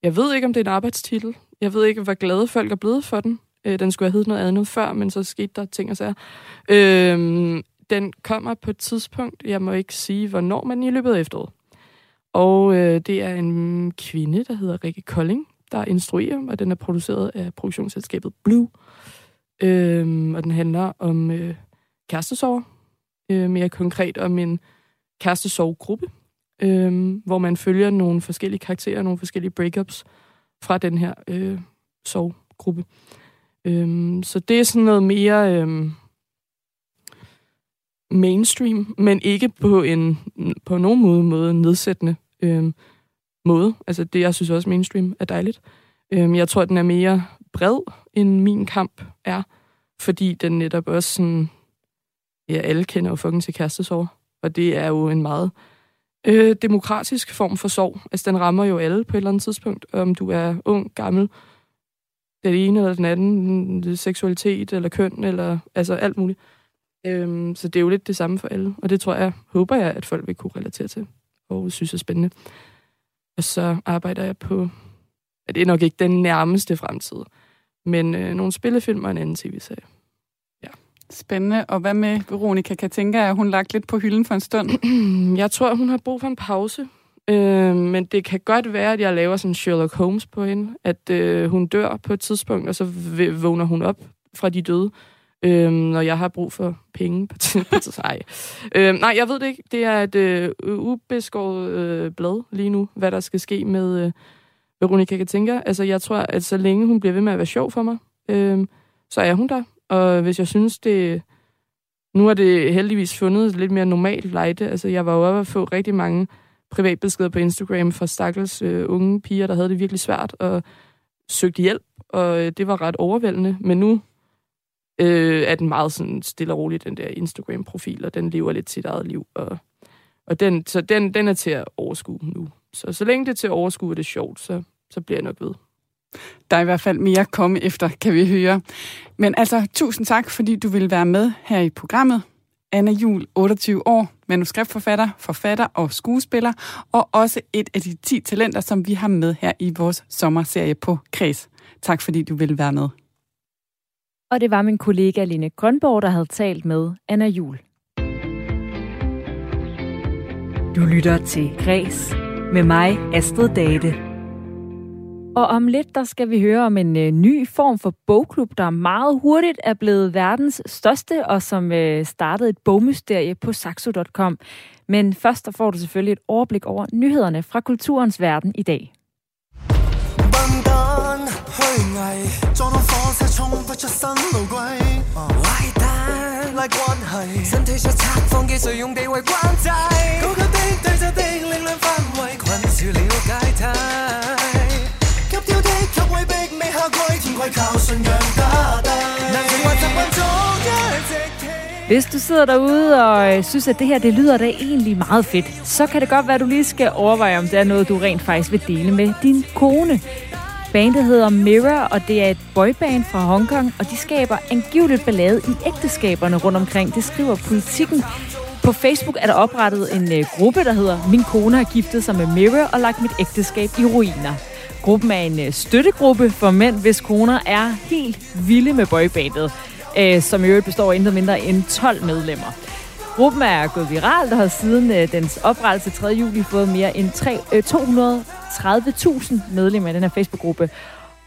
Jeg ved ikke, om det er en arbejdstitel. Jeg ved ikke, hvor glade folk er blevet for den. Øh, den skulle have heddet noget andet før, men så skete der ting og sager. Øh, den kommer på et tidspunkt, jeg må ikke sige, hvornår, men i løbet af efteråret. Og øh, det er en kvinde, der hedder Rikke Kolding, der instruerer, og den er produceret af produktionsselskabet Blue. Øh, og den handler om øh, kærestesorg, øh, mere konkret om en kærestesorggruppe, øh, hvor man følger nogle forskellige karakterer, nogle forskellige breakups fra den her øh, sorggruppe. Øhm, så det er sådan noget mere øhm, mainstream, men ikke på en på nogen måde, måde nedsættende øhm, måde. Altså det, jeg synes også mainstream er dejligt. Øhm, jeg tror, den er mere bred, end min kamp er, fordi den netop også sådan, ja, alle kender jo fucking til kærestesorg, og det er jo en meget øh, demokratisk form for sorg. Altså den rammer jo alle på et eller andet tidspunkt, om du er ung, gammel, den ene eller den anden, seksualitet eller køn, eller altså alt muligt. Øhm, så det er jo lidt det samme for alle, og det tror jeg, håber jeg, at folk vil kunne relatere til, og synes er spændende. Og så arbejder jeg på, at det er nok ikke den nærmeste fremtid, men øh, nogle spillefilm og en anden tv-serie. Ja. Spændende. Og hvad med Veronica? Kan tænke, at hun lagt lidt på hylden for en stund? jeg tror, hun har brug for en pause. Øh, men det kan godt være, at jeg laver sådan Sherlock Holmes på hende, at øh, hun dør på et tidspunkt, og så vågner hun op fra de døde. øh, når jeg har brug for penge på nej. Øh, nej, jeg ved det ikke. Det er et øh, ubeskåret øh, blad lige nu, hvad der skal ske med øh, Veronica Katinka. Altså, jeg tror, at så længe hun bliver ved med at være sjov for mig, øh, så er hun der. Og hvis jeg synes, det... Nu har det heldigvis fundet lidt mere normalt lejde. Altså, jeg var jo oppe at få rigtig mange privatbeskeder på Instagram fra stakkels øh, unge piger, der havde det virkelig svært og søgte hjælp, og øh, det var ret overvældende. Men nu øh, er den meget sådan stille og rolig, den der Instagram-profil, og den lever lidt sit eget liv. Og, og den, så den, den er til at overskue nu. Så så længe det er til at overskue, og det er sjovt, så, så bliver jeg nok ved. Der er i hvert fald mere at komme efter, kan vi høre. Men altså, tusind tak, fordi du vil være med her i programmet. Anna Jul, 28 år, manuskriptforfatter, forfatter og skuespiller, og også et af de 10 talenter, som vi har med her i vores sommerserie på Kreds. Tak fordi du ville være med. Og det var min kollega Line Grønborg, der havde talt med Anna Jul. Du lytter til Græs med mig, Astrid Date. Og om lidt, der skal vi høre om en øh, ny form for bogklub, der meget hurtigt er blevet verdens største, og som øh, startede et bogmysterie på saxo.com. Men først der får du selvfølgelig et overblik over nyhederne fra kulturens verden i dag. 虛给位逼尾下跪，天规靠信仰打低。难情或习惯做一只 Hvis du sidder derude og synes, at det her det lyder da egentlig meget fedt, så kan det godt være, at du lige skal overveje, om det er noget, du rent faktisk vil dele med din kone. Bandet hedder Mirror, og det er et boyband fra Hongkong, og de skaber angiveligt ballade i ægteskaberne rundt omkring. Det skriver politikken. På Facebook er der oprettet en uh, gruppe, der hedder Min kone har giftet sig med Mirror og lagt mit ægteskab i ruiner. Gruppen er en øh, støttegruppe for mænd, hvis koner er helt vilde med boybandet, øh, som i øvrigt består af intet mindre end 12 medlemmer. Gruppen er gået viralt og har siden øh, dens oprettelse 3. juli fået mere end 3, uh, 200 30.000 medlemmer i den her Facebook-gruppe.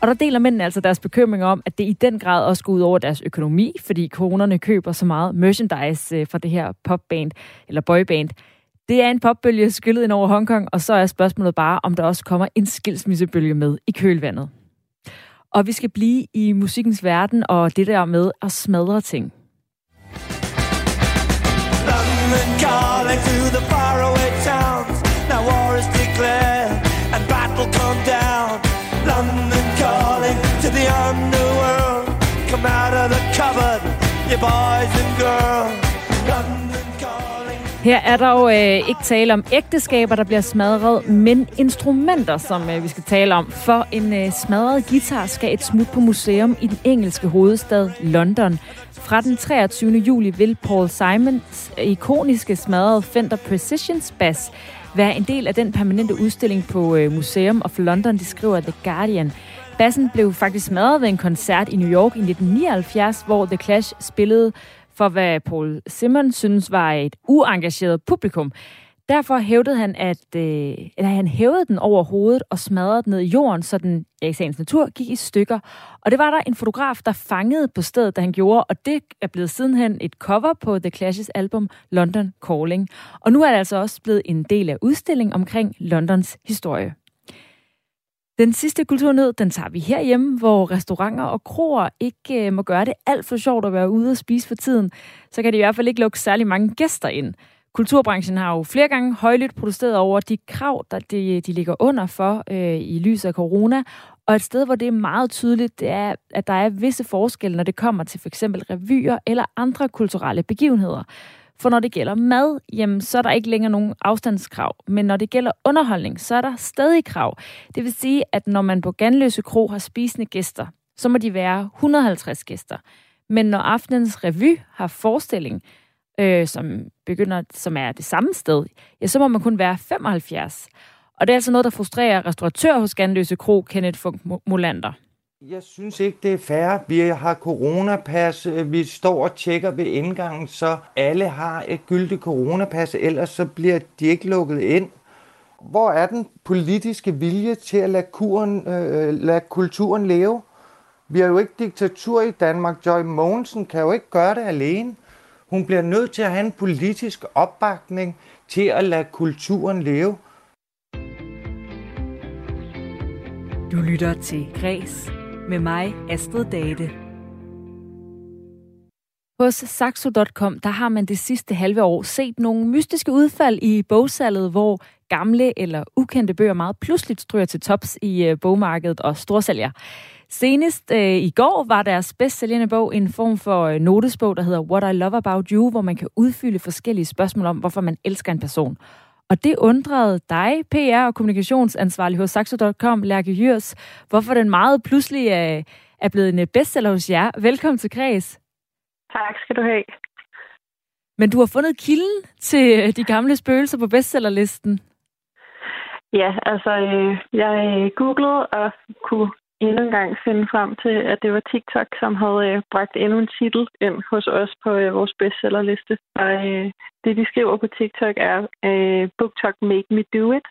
Og der deler mændene altså deres bekymring om, at det i den grad også går ud over deres økonomi, fordi konerne køber så meget merchandise fra det her popband, eller boyband. Det er en popbølge skyllet ind over Hongkong, og så er spørgsmålet bare, om der også kommer en skilsmissebølge med i kølvandet. Og vi skal blive i musikkens verden og det der med at smadre ting. London calling to the faraway towns. Now war is declared. and battle come down. London calling to the underworld. Come out of the cupboard, you boys and girls. Her er der jo øh, ikke tale om ægteskaber, der bliver smadret, men instrumenter, som øh, vi skal tale om. For en øh, smadret guitar skal et smut på museum i den engelske hovedstad London. Fra den 23. juli vil Paul Simons ikoniske smadrede Fender Precision Bass være en del af den permanente udstilling på øh, Museum of London, det skriver The Guardian. Bassen blev faktisk smadret ved en koncert i New York i 1979, hvor The Clash spillede for, hvad Paul Simon synes var et uengageret publikum. Derfor hævdede han, at, øh, at han hævede den over hovedet og smadrede den ned i jorden, så den ja, i sagens natur gik i stykker. Og det var der en fotograf, der fangede på stedet, da han gjorde, og det er blevet sidenhen et cover på The Clash's album London Calling. Og nu er det altså også blevet en del af udstillingen omkring Londons historie. Den sidste kulturnød, den tager vi herhjemme, hvor restauranter og kroer ikke øh, må gøre det alt for sjovt at være ude og spise for tiden. Så kan de i hvert fald ikke lukke særlig mange gæster ind. Kulturbranchen har jo flere gange højlydt protesteret over de krav, der de, de ligger under for øh, i lyset af corona. Og et sted, hvor det er meget tydeligt, det er, at der er visse forskelle, når det kommer til f.eks. revyer eller andre kulturelle begivenheder. For når det gælder mad, jamen, så er der ikke længere nogen afstandskrav. Men når det gælder underholdning, så er der stadig krav. Det vil sige, at når man på Ganløse Kro har spisende gæster, så må de være 150 gæster. Men når aftenens revy har forestilling, øh, som begynder, som er det samme sted, ja, så må man kun være 75. Og det er altså noget, der frustrerer restauratør hos Ganløse Kro, Kenneth Funk Molander. Jeg synes ikke, det er fair. Vi har coronapas. Vi står og tjekker ved indgangen, så alle har et gyldigt coronapas, ellers så bliver de ikke lukket ind. Hvor er den politiske vilje til at lade, kuren, øh, lade kulturen leve? Vi har jo ikke diktatur i Danmark. Joy Mogensen kan jo ikke gøre det alene. Hun bliver nødt til at have en politisk opbakning til at lade kulturen leve. Du lytter til Græs med mig, Astrid Date. Hos Saxo.com, der har man det sidste halve år set nogle mystiske udfald i bogsalget, hvor gamle eller ukendte bøger meget pludseligt stryger til tops i øh, bogmarkedet og storsælger. Senest øh, i går var deres bedst sælgende bog en form for øh, notesbog, der hedder What I Love About You, hvor man kan udfylde forskellige spørgsmål om, hvorfor man elsker en person. Og det undrede dig, PR- og kommunikationsansvarlig hos Saxo.com, Lærke Jørs, hvorfor den meget pludselig er, er blevet en bestseller hos jer. Velkommen til Kreds. Tak skal du have. Men du har fundet kilden til øh, de gamle spøgelser på bestsellerlisten. Ja, altså øh, jeg googlede og kunne endnu en gang finde frem til, at det var TikTok, som havde øh, bragt endnu en titel ind hos os på øh, vores bestsellerliste. Og øh, det, de skriver på TikTok, er øh, BookTok Make Me Do It.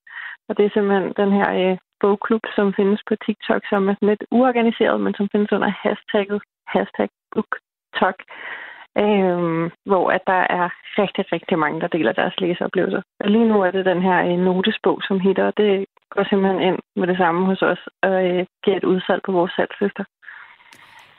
Og det er simpelthen den her øh, bogklub, som findes på TikTok, som er lidt uorganiseret, men som findes under hashtagget hashtag BookTok øh, hvor at der er rigtig, rigtig mange, der deler deres læseoplevelser. Og lige nu er det den her øh, notesbog, som hitter, og det går simpelthen ind med det samme hos os og øh, giver et udsalg på vores salgslister.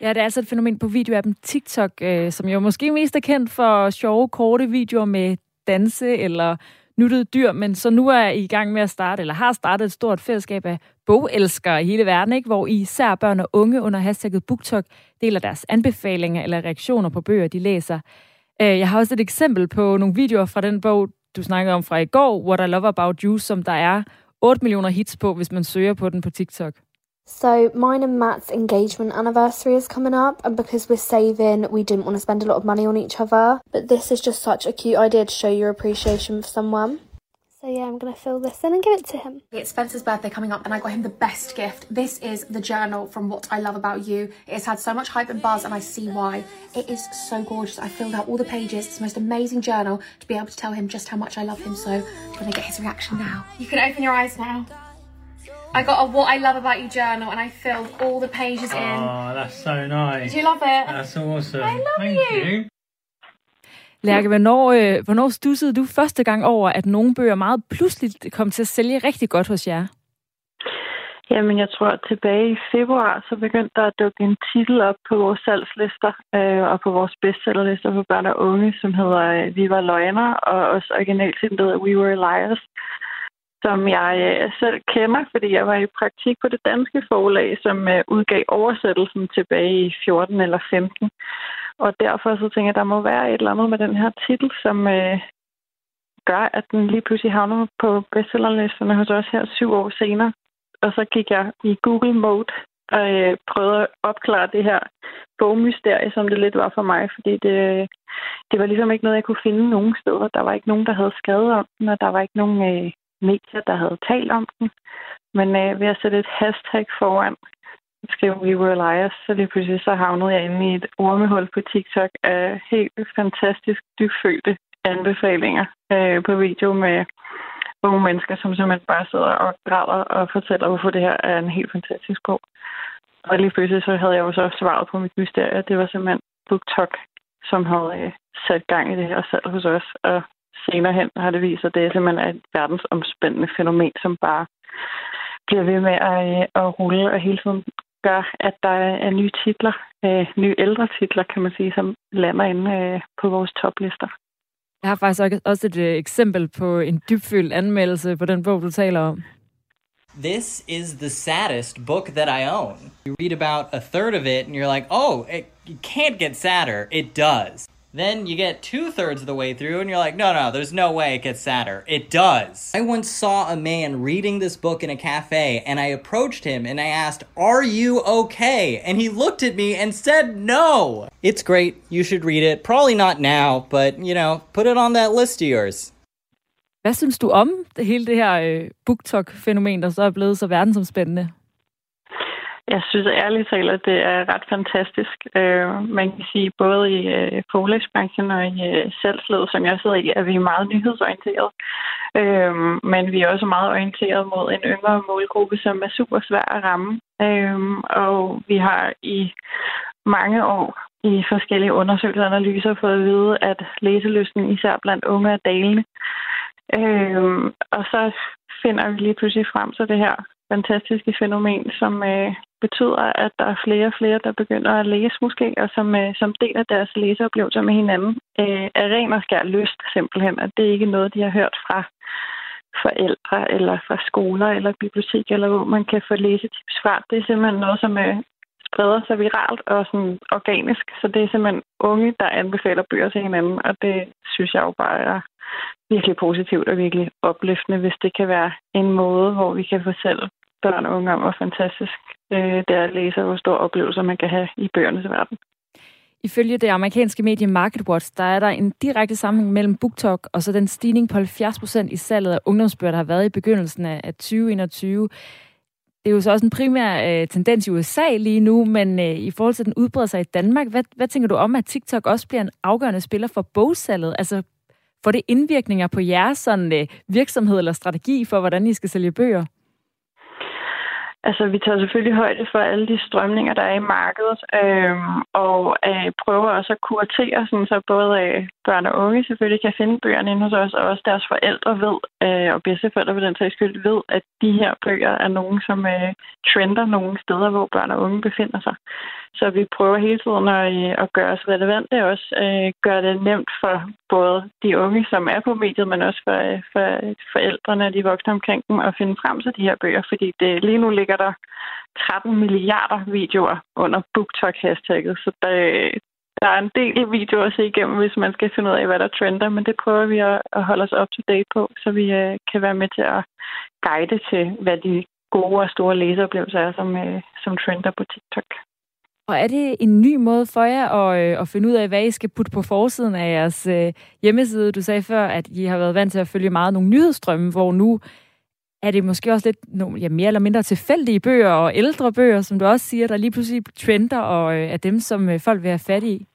Ja, det er altså et fænomen på videoappen TikTok, øh, som jo måske mest er kendt for sjove, korte videoer med danse eller nuttede dyr, men så nu er I i gang med at starte, eller har startet et stort fællesskab af bogelskere i hele verden, ikke? hvor især børn og unge under hashtagget BookTok deler deres anbefalinger eller reaktioner på bøger, de læser. Øh, jeg har også et eksempel på nogle videoer fra den bog, du snakkede om fra i går, What I Love About You, som der er 8 millioner hits på, hvis man søger på den på TikTok. So mine and Matt's engagement anniversary is coming up, and because we're saving, we didn't want to spend a lot of money on each other. But this is just such a cute idea to show your appreciation for someone. So yeah, I'm gonna fill this in and give it to him. It's Spencer's birthday coming up, and I got him the best gift. This is the journal from What I Love About You. It has had so much hype and buzz, and I see why. It is so gorgeous. I filled out all the pages. It's the most amazing journal to be able to tell him just how much I love him. So I'm gonna get his reaction now. You can open your eyes now. I got a What I Love About You journal, and I filled all the pages in. Oh, that's so nice. Do you love it? That's awesome. I love Thank you. you. Lærke, hvornår, øh, hvornår stussede du første gang over, at nogle bøger meget pludseligt kom til at sælge rigtig godt hos jer? Jamen, jeg tror, at tilbage i februar, så begyndte der at dukke en titel op på vores salgslister øh, og på vores bestsellerlister for børn og unge, som hedder øh, Vi var løgner, og også originalt hedder We Were Liars, som jeg øh, selv kender, fordi jeg var i praktik på det danske forlag, som øh, udgav oversættelsen tilbage i 14 eller 15. Og derfor så tænker jeg, at der må være et eller andet med den her titel, som øh, gør, at den lige pludselig havner på bestsellerlisterne hos os her syv år senere. Og så gik jeg i Google Mode og øh, prøvede at opklare det her bogmysterie, som det lidt var for mig, fordi det, det var ligesom ikke noget, jeg kunne finde nogen steder. Der var ikke nogen, der havde skrevet om den, og der var ikke nogen øh, medier, der havde talt om den. Men øh, ved at sætte et hashtag foran, skrev We Were Liars, så lige pludselig så havnede jeg inde i et ormehul på TikTok af helt fantastisk dybfølte anbefalinger øh, på video med unge mennesker, som simpelthen bare sidder og græder og fortæller, hvorfor det her er en helt fantastisk bog. Og lige pludselig så havde jeg jo så svaret på mit mysterie. Det var simpelthen BookTok, som havde øh, sat gang i det her salg hos os. Og senere hen har det vist sig, at det er simpelthen et verdensomspændende fænomen, som bare bliver ved med at, øh, at rulle og hele tiden gør, at der er nye titler, øh, nye ældre titler, kan man sige, som lander inde øh, på vores toplister. Jeg har faktisk også et øh, eksempel på en dybfølt anmeldelse på den bog, du taler om. This is the saddest book that I own. You read about a third of it and you're like, oh, it, it can't get sadder. It does. Then you get two thirds of the way through and you're like, no, no, there's no way it gets sadder. It does. I once saw a man reading this book in a cafe and I approached him and I asked, Are you okay? And he looked at me and said, No. It's great. You should read it. Probably not now, but you know, put it on that list of yours. Hvad synes du om det hele det her øh, BookTok-fænomen, der så er blevet så verdensomspændende? Jeg synes ærligt talt, at det er ret fantastisk. Øh, man kan sige, både i øh, forlægsbranchen og i øh, salgsledet, som jeg sidder i, at vi er meget nyhedsorienteret. Øh, men vi er også meget orienteret mod en yngre målgruppe, som er super svær at ramme. Øh, og vi har i mange år i forskellige undersøgelser og analyser fået at vide, at læselysten især blandt unge er dalende. Øh, og så finder vi lige pludselig frem til det her fantastiske fænomen, som øh, betyder, at der er flere og flere, der begynder at læse måske, og som, øh, som deler deres læseoplevelser med hinanden. Øh, er ren og skær lyst simpelthen, at det ikke er noget, de har hørt fra forældre eller fra skoler eller bibliotek, eller hvor man kan få læsetips fra. Det er simpelthen noget, som øh, spreder sig viralt og sådan organisk. Så det er simpelthen unge, der anbefaler bøger til hinanden, og det synes jeg jo bare er virkelig positivt og virkelig opløftende, hvis det kan være en måde, hvor vi kan fortælle børn og unge om, hvor fantastisk øh, det er at læse, og hvor store oplevelser man kan have i bøgernes verden. Ifølge det amerikanske medie MarketWatch, der er der en direkte sammenhæng mellem BookTok og så den stigning på 70 procent i salget af ungdomsbøger, der har været i begyndelsen af 2021. Det er jo så også en primær øh, tendens i USA lige nu, men øh, i forhold til, at den udbreder sig i Danmark, hvad, hvad tænker du om, at TikTok også bliver en afgørende spiller for bogsalget? Altså, får det indvirkninger på jeres sådan, øh, virksomhed eller strategi for, hvordan I skal sælge bøger? Altså, vi tager selvfølgelig højde for alle de strømninger, der er i markedet, øh, og øh, prøver også at kuratere, sådan, så både øh, børn og unge selvfølgelig kan finde bøgerne inde hos os, og også deres forældre ved, øh, og bedsteforældre ved den sags skyld ved, at de her bøger er nogen, som øh, trender nogle steder, hvor børn og unge befinder sig. Så vi prøver hele tiden at, øh, at gøre os relevante, og også øh, gøre det nemt for både de unge, som er på mediet, men også for, øh, for øh, forældrene og de voksne omkring dem, at finde frem til de her bøger, fordi det, lige nu ligger der 13 milliarder videoer under BookTok-hashtagget, så der, der er en del videoer at se igennem, hvis man skal finde ud af, hvad der trender, men det prøver vi at, at holde os up to date på, så vi uh, kan være med til at guide til, hvad de gode og store læseoplevelser er, som, uh, som trender på TikTok. Og er det en ny måde for jer at, øh, at finde ud af, hvad I skal putte på forsiden af jeres øh, hjemmeside? Du sagde før, at I har været vant til at følge meget nogle nyhedsstrømme, hvor nu er det måske også lidt nogle, ja, mere eller mindre tilfældige bøger og ældre bøger, som du også siger, der lige pludselig trender og øh, er dem, som øh, folk vil have fat i?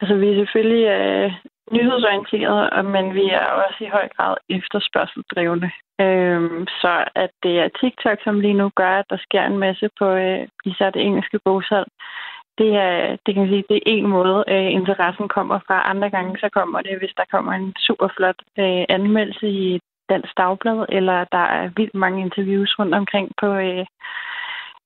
Altså, vi er selvfølgelig øh, nyhedsorienterede, men vi er også i høj grad efterspørgseldrivende. Øhm, så at det er TikTok, som lige nu gør, at der sker en masse på øh, især det engelske bogsalg, det er, det kan man sige, det er en måde, øh, interessen kommer fra. Andre gange så kommer det, hvis der kommer en super flot øh, anmeldelse i Dansk Dagblad, eller der er vildt mange interviews rundt omkring på øh,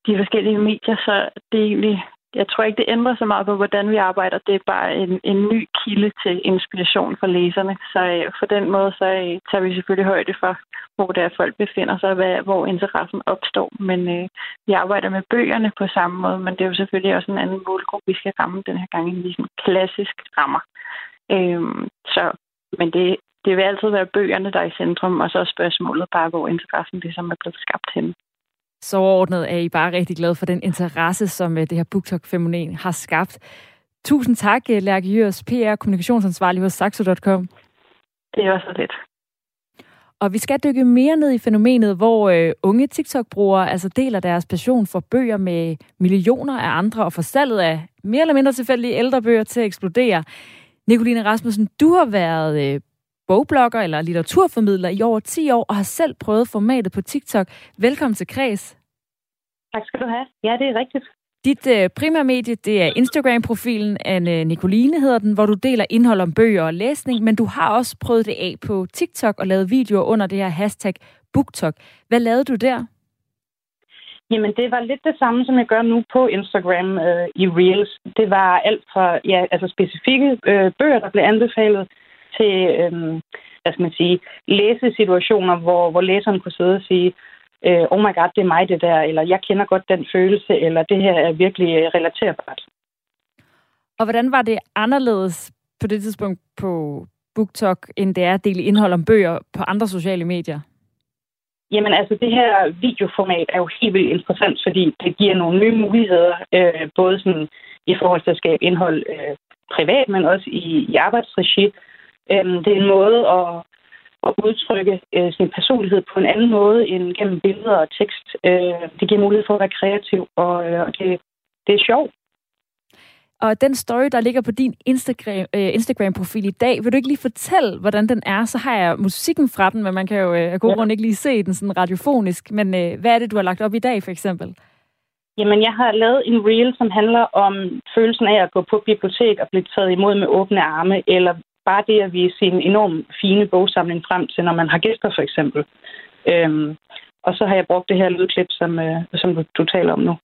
de forskellige medier, så det er egentlig jeg tror ikke, det ændrer så meget på, hvordan vi arbejder. Det er bare en, en ny kilde til inspiration for læserne. Så øh, på den måde, så øh, tager vi selvfølgelig højde for, hvor det er, folk befinder sig, hvad, hvor interessen opstår. Men øh, vi arbejder med bøgerne på samme måde, men det er jo selvfølgelig også en anden målgruppe, vi skal ramme den her gang, end ligesom klassisk rammer. Øh, så, men det, det vil altid være bøgerne, der er i centrum, og så er spørgsmålet bare, hvor interessen ligesom er blevet skabt hen. Så overordnet er I bare rigtig glade for den interesse, som øh, det her BookTok-fænomen har skabt. Tusind tak, øh, Lærke Jørs, PR kommunikationsansvarlig hos Saxo.com. Det er også lidt. Og vi skal dykke mere ned i fænomenet, hvor øh, unge TikTok-brugere altså deler deres passion for bøger med millioner af andre, og for salget af mere eller mindre tilfældige ældre bøger til at eksplodere. Nicoline Rasmussen, du har været øh, bogblogger eller litteraturformidler i over 10 år og har selv prøvet formatet på TikTok. Velkommen til Kreds. Tak skal du have. Ja, det er rigtigt. Dit øh, primære medie, det er Instagram-profilen Anne Nicoline hedder den, hvor du deler indhold om bøger og læsning, men du har også prøvet det af på TikTok og lavet videoer under det her hashtag BookTok. Hvad lavede du der? Jamen, det var lidt det samme, som jeg gør nu på Instagram øh, i Reels. Det var alt fra ja, altså specifikke øh, bøger, der blev anbefalet, til, øhm, hvad skal man sige, læsesituationer, hvor, hvor læseren kunne sidde og sige, øh, oh my god, det er mig det der, eller jeg kender godt den følelse, eller det her er virkelig øh, relaterbart. Og hvordan var det anderledes på det tidspunkt på BookTok, end det er at dele indhold om bøger på andre sociale medier? Jamen altså, det her videoformat er jo helt vildt interessant, fordi det giver nogle nye muligheder, øh, både sådan i forhold til at skabe indhold øh, privat, men også i, i arbejdsregi. Øhm, det er en måde at, at udtrykke øh, sin personlighed på en anden måde end gennem billeder og tekst. Øh, det giver mulighed for at være kreativ, og, øh, og det, det er sjovt. Og den story, der ligger på din Instagram, øh, Instagram-profil i dag, vil du ikke lige fortælle, hvordan den er? Så har jeg musikken fra den, men man kan jo øh, af god grund ikke lige se den sådan radiofonisk. Men øh, hvad er det, du har lagt op i dag, for eksempel? Jamen, jeg har lavet en reel, som handler om følelsen af at gå på bibliotek og blive taget imod med åbne arme, eller bare det at vise sin enormt fine bogsamling frem til, når man har gæster, for eksempel. Øhm, og så har jeg brugt det her lydklip, som, øh, som du, du taler om nu.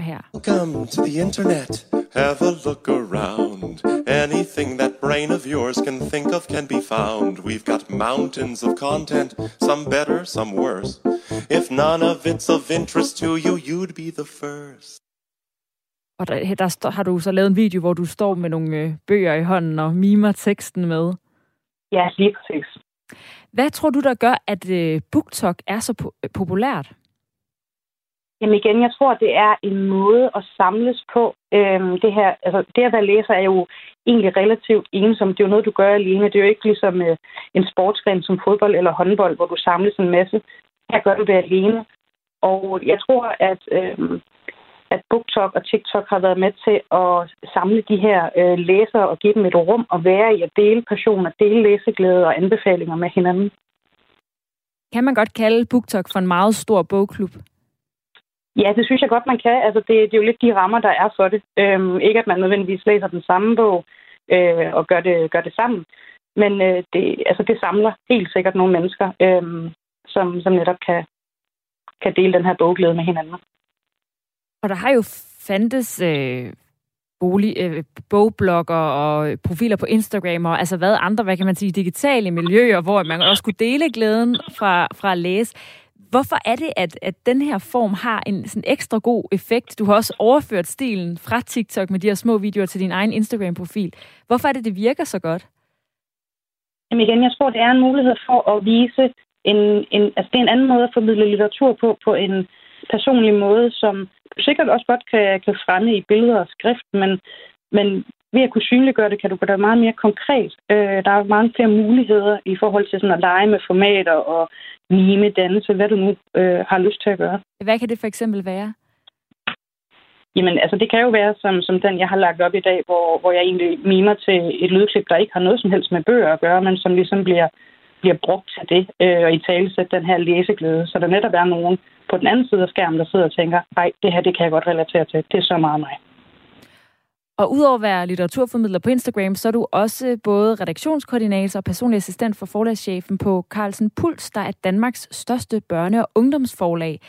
Her. Welcome to the internet. Have a look around. Anything that brain of yours can think of can be found. We've got mountains of content, some better, some worse. If none of it's of interest to you, you'd be the first. Og der, der har du så lavet en video, hvor du står med nogle øh, bøger i hånden og mimer teksten med. Ja, lige præcis. Hvad tror du, der gør, at øh, BookTok er så po- populært? Jamen igen, jeg tror, det er en måde at samles på. Øhm, det, her, altså, det at være læser er jo egentlig relativt ensomt. Det er jo noget, du gør alene. Det er jo ikke ligesom øh, en sportsgren som fodbold eller håndbold, hvor du samles en masse. Her gør du det alene. Og jeg tror, at, øh, at BookTok og TikTok har været med til at samle de her øh, læsere og give dem et rum at være i at dele passion, dele læseglæde og anbefalinger med hinanden. Kan man godt kalde BookTok for en meget stor bogklub? Ja, det synes jeg godt, man kan. Altså, det, det er jo lidt de rammer, der er for det. Øhm, ikke, at man nødvendigvis læser den samme bog øh, og gør det, gør det sammen. Men øh, det, altså, det samler helt sikkert nogle mennesker, øh, som, som netop kan, kan dele den her bogglæde med hinanden. Og der har jo fandtes øh, bolig, øh, bogblogger og profiler på Instagram og altså hvad andre, hvad kan man sige, digitale miljøer, hvor man også kunne dele glæden fra, fra at læse. Hvorfor er det, at, at den her form har en sådan ekstra god effekt? Du har også overført stilen fra TikTok med de her små videoer til din egen Instagram-profil. Hvorfor er det, det virker så godt? Jamen igen, jeg tror, det er en mulighed for at vise en, en altså det er en anden måde at formidle litteratur på, på en personlig måde, som sikkert også godt kan, kan fremme i billeder og skrift, men, men ved at kunne synliggøre det, kan du gøre det meget mere konkret. Øh, der er mange flere muligheder i forhold til sådan at lege med formater og mime, dannelse, hvad du nu øh, har lyst til at gøre. Hvad kan det for eksempel være? Jamen, altså det kan jo være som, som den, jeg har lagt op i dag, hvor, hvor jeg egentlig mimer til et lydklip, der ikke har noget som helst med bøger at gøre, men som ligesom bliver, bliver brugt til det, øh, og i tale sætte den her læseglæde. Så der netop er nogen på den anden side af skærmen, der sidder og tænker, nej, det her det kan jeg godt relatere til. Det er så meget mig. Og udover at være litteraturformidler på Instagram, så er du også både redaktionskoordinator og personlig assistent for forlagschefen på Carlsen Puls, der er Danmarks største børne- og ungdomsforlag.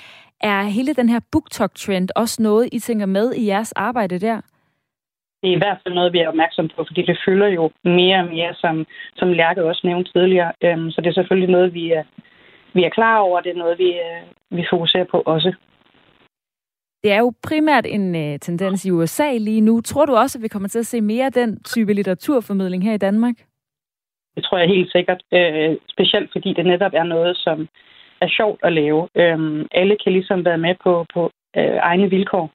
Er hele den her BookTok-trend også noget, I tænker med i jeres arbejde der? Det er i hvert fald noget, vi er opmærksom på, fordi det fylder jo mere og mere, som, som Lærke også nævnte tidligere. Øhm, så det er selvfølgelig noget, vi er, vi er klar over, det er noget, vi, øh, vi fokuserer på også. Det er jo primært en øh, tendens i USA lige nu. Tror du også, at vi kommer til at se mere af den type litteraturformidling her i Danmark? Det tror jeg helt sikkert. Øh, specielt fordi det netop er noget, som er sjovt at lave. Øh, alle kan ligesom være med på, på øh, egne vilkår.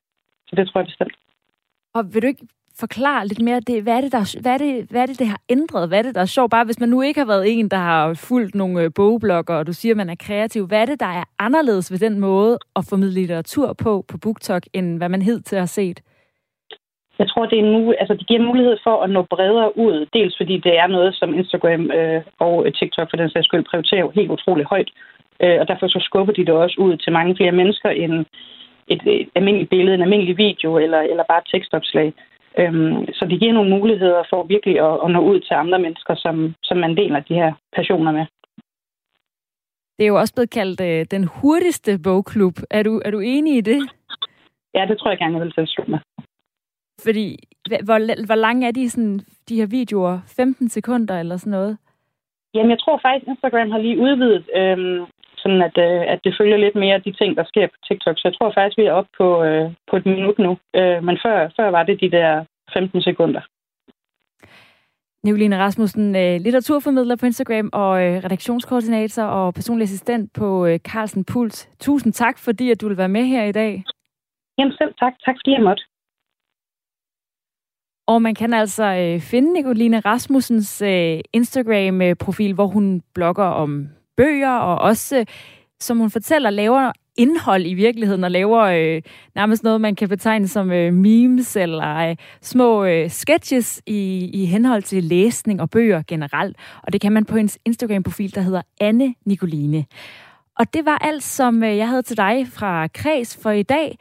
Så det tror jeg bestemt. Og vil du ikke forklare lidt mere, det, hvad, er det, der, hvad, er det, hvad er det, det har ændret? Hvad er det, der er sjovt? Bare hvis man nu ikke har været en, der har fulgt nogle øh, bogblokker, og du siger, at man er kreativ. Hvad er det, der er anderledes ved den måde at formidle litteratur på på BookTok, end hvad man hed til at have set? Jeg tror, det, er nu, altså, det giver mulighed for at nå bredere ud. Dels fordi det er noget, som Instagram øh, og øh, TikTok for den sags skyld prioriterer helt utroligt højt. Øh, og derfor så skubber de det også ud til mange flere mennesker end et, et almindeligt billede, en almindelig video eller, eller bare et tekstopslag. Øhm, så det giver nogle muligheder for virkelig at, at nå ud til andre mennesker, som, som man deler de her passioner med. Det er jo også blevet kaldt øh, den hurtigste bogklub. Er du, er du enig i det? Ja, det tror jeg gerne, jeg vil tilslutte mig. Fordi, hvor, hvor lange er de, sådan, de her videoer? 15 sekunder eller sådan noget? Jamen, jeg tror faktisk, Instagram har lige udvidet, øhm, sådan at, øh, at det følger lidt mere de ting, der sker på TikTok. Så jeg tror faktisk, vi er oppe på, øh, på et minut nu. Øh, men før, før var det de der 15 sekunder. Nicoline Rasmussen, øh, litteraturformidler på Instagram og øh, redaktionskoordinator og personlig assistent på øh, Carlsen Puls. Tusind tak, fordi at du vil være med her i dag. Jamen selv tak. Tak fordi jeg måtte. Og man kan altså øh, finde Nicoline Rasmussens øh, Instagram-profil, hvor hun blogger om bøger og også som hun fortæller laver indhold i virkeligheden og laver øh, nærmest noget, man kan betegne som øh, memes eller øh, små øh, sketches i, i henhold til læsning og bøger generelt. Og det kan man på hendes Instagram-profil, der hedder Anne Nicoline. Og det var alt, som øh, jeg havde til dig fra Kreds for i dag.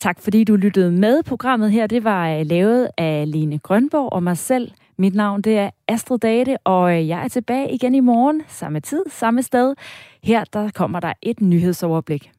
Tak fordi du lyttede med. Programmet her, det var øh, lavet af Lene Grønborg og mig selv. Mit navn det er Astrid Date, og øh, jeg er tilbage igen i morgen, samme tid, samme sted. Her der kommer der et nyhedsoverblik.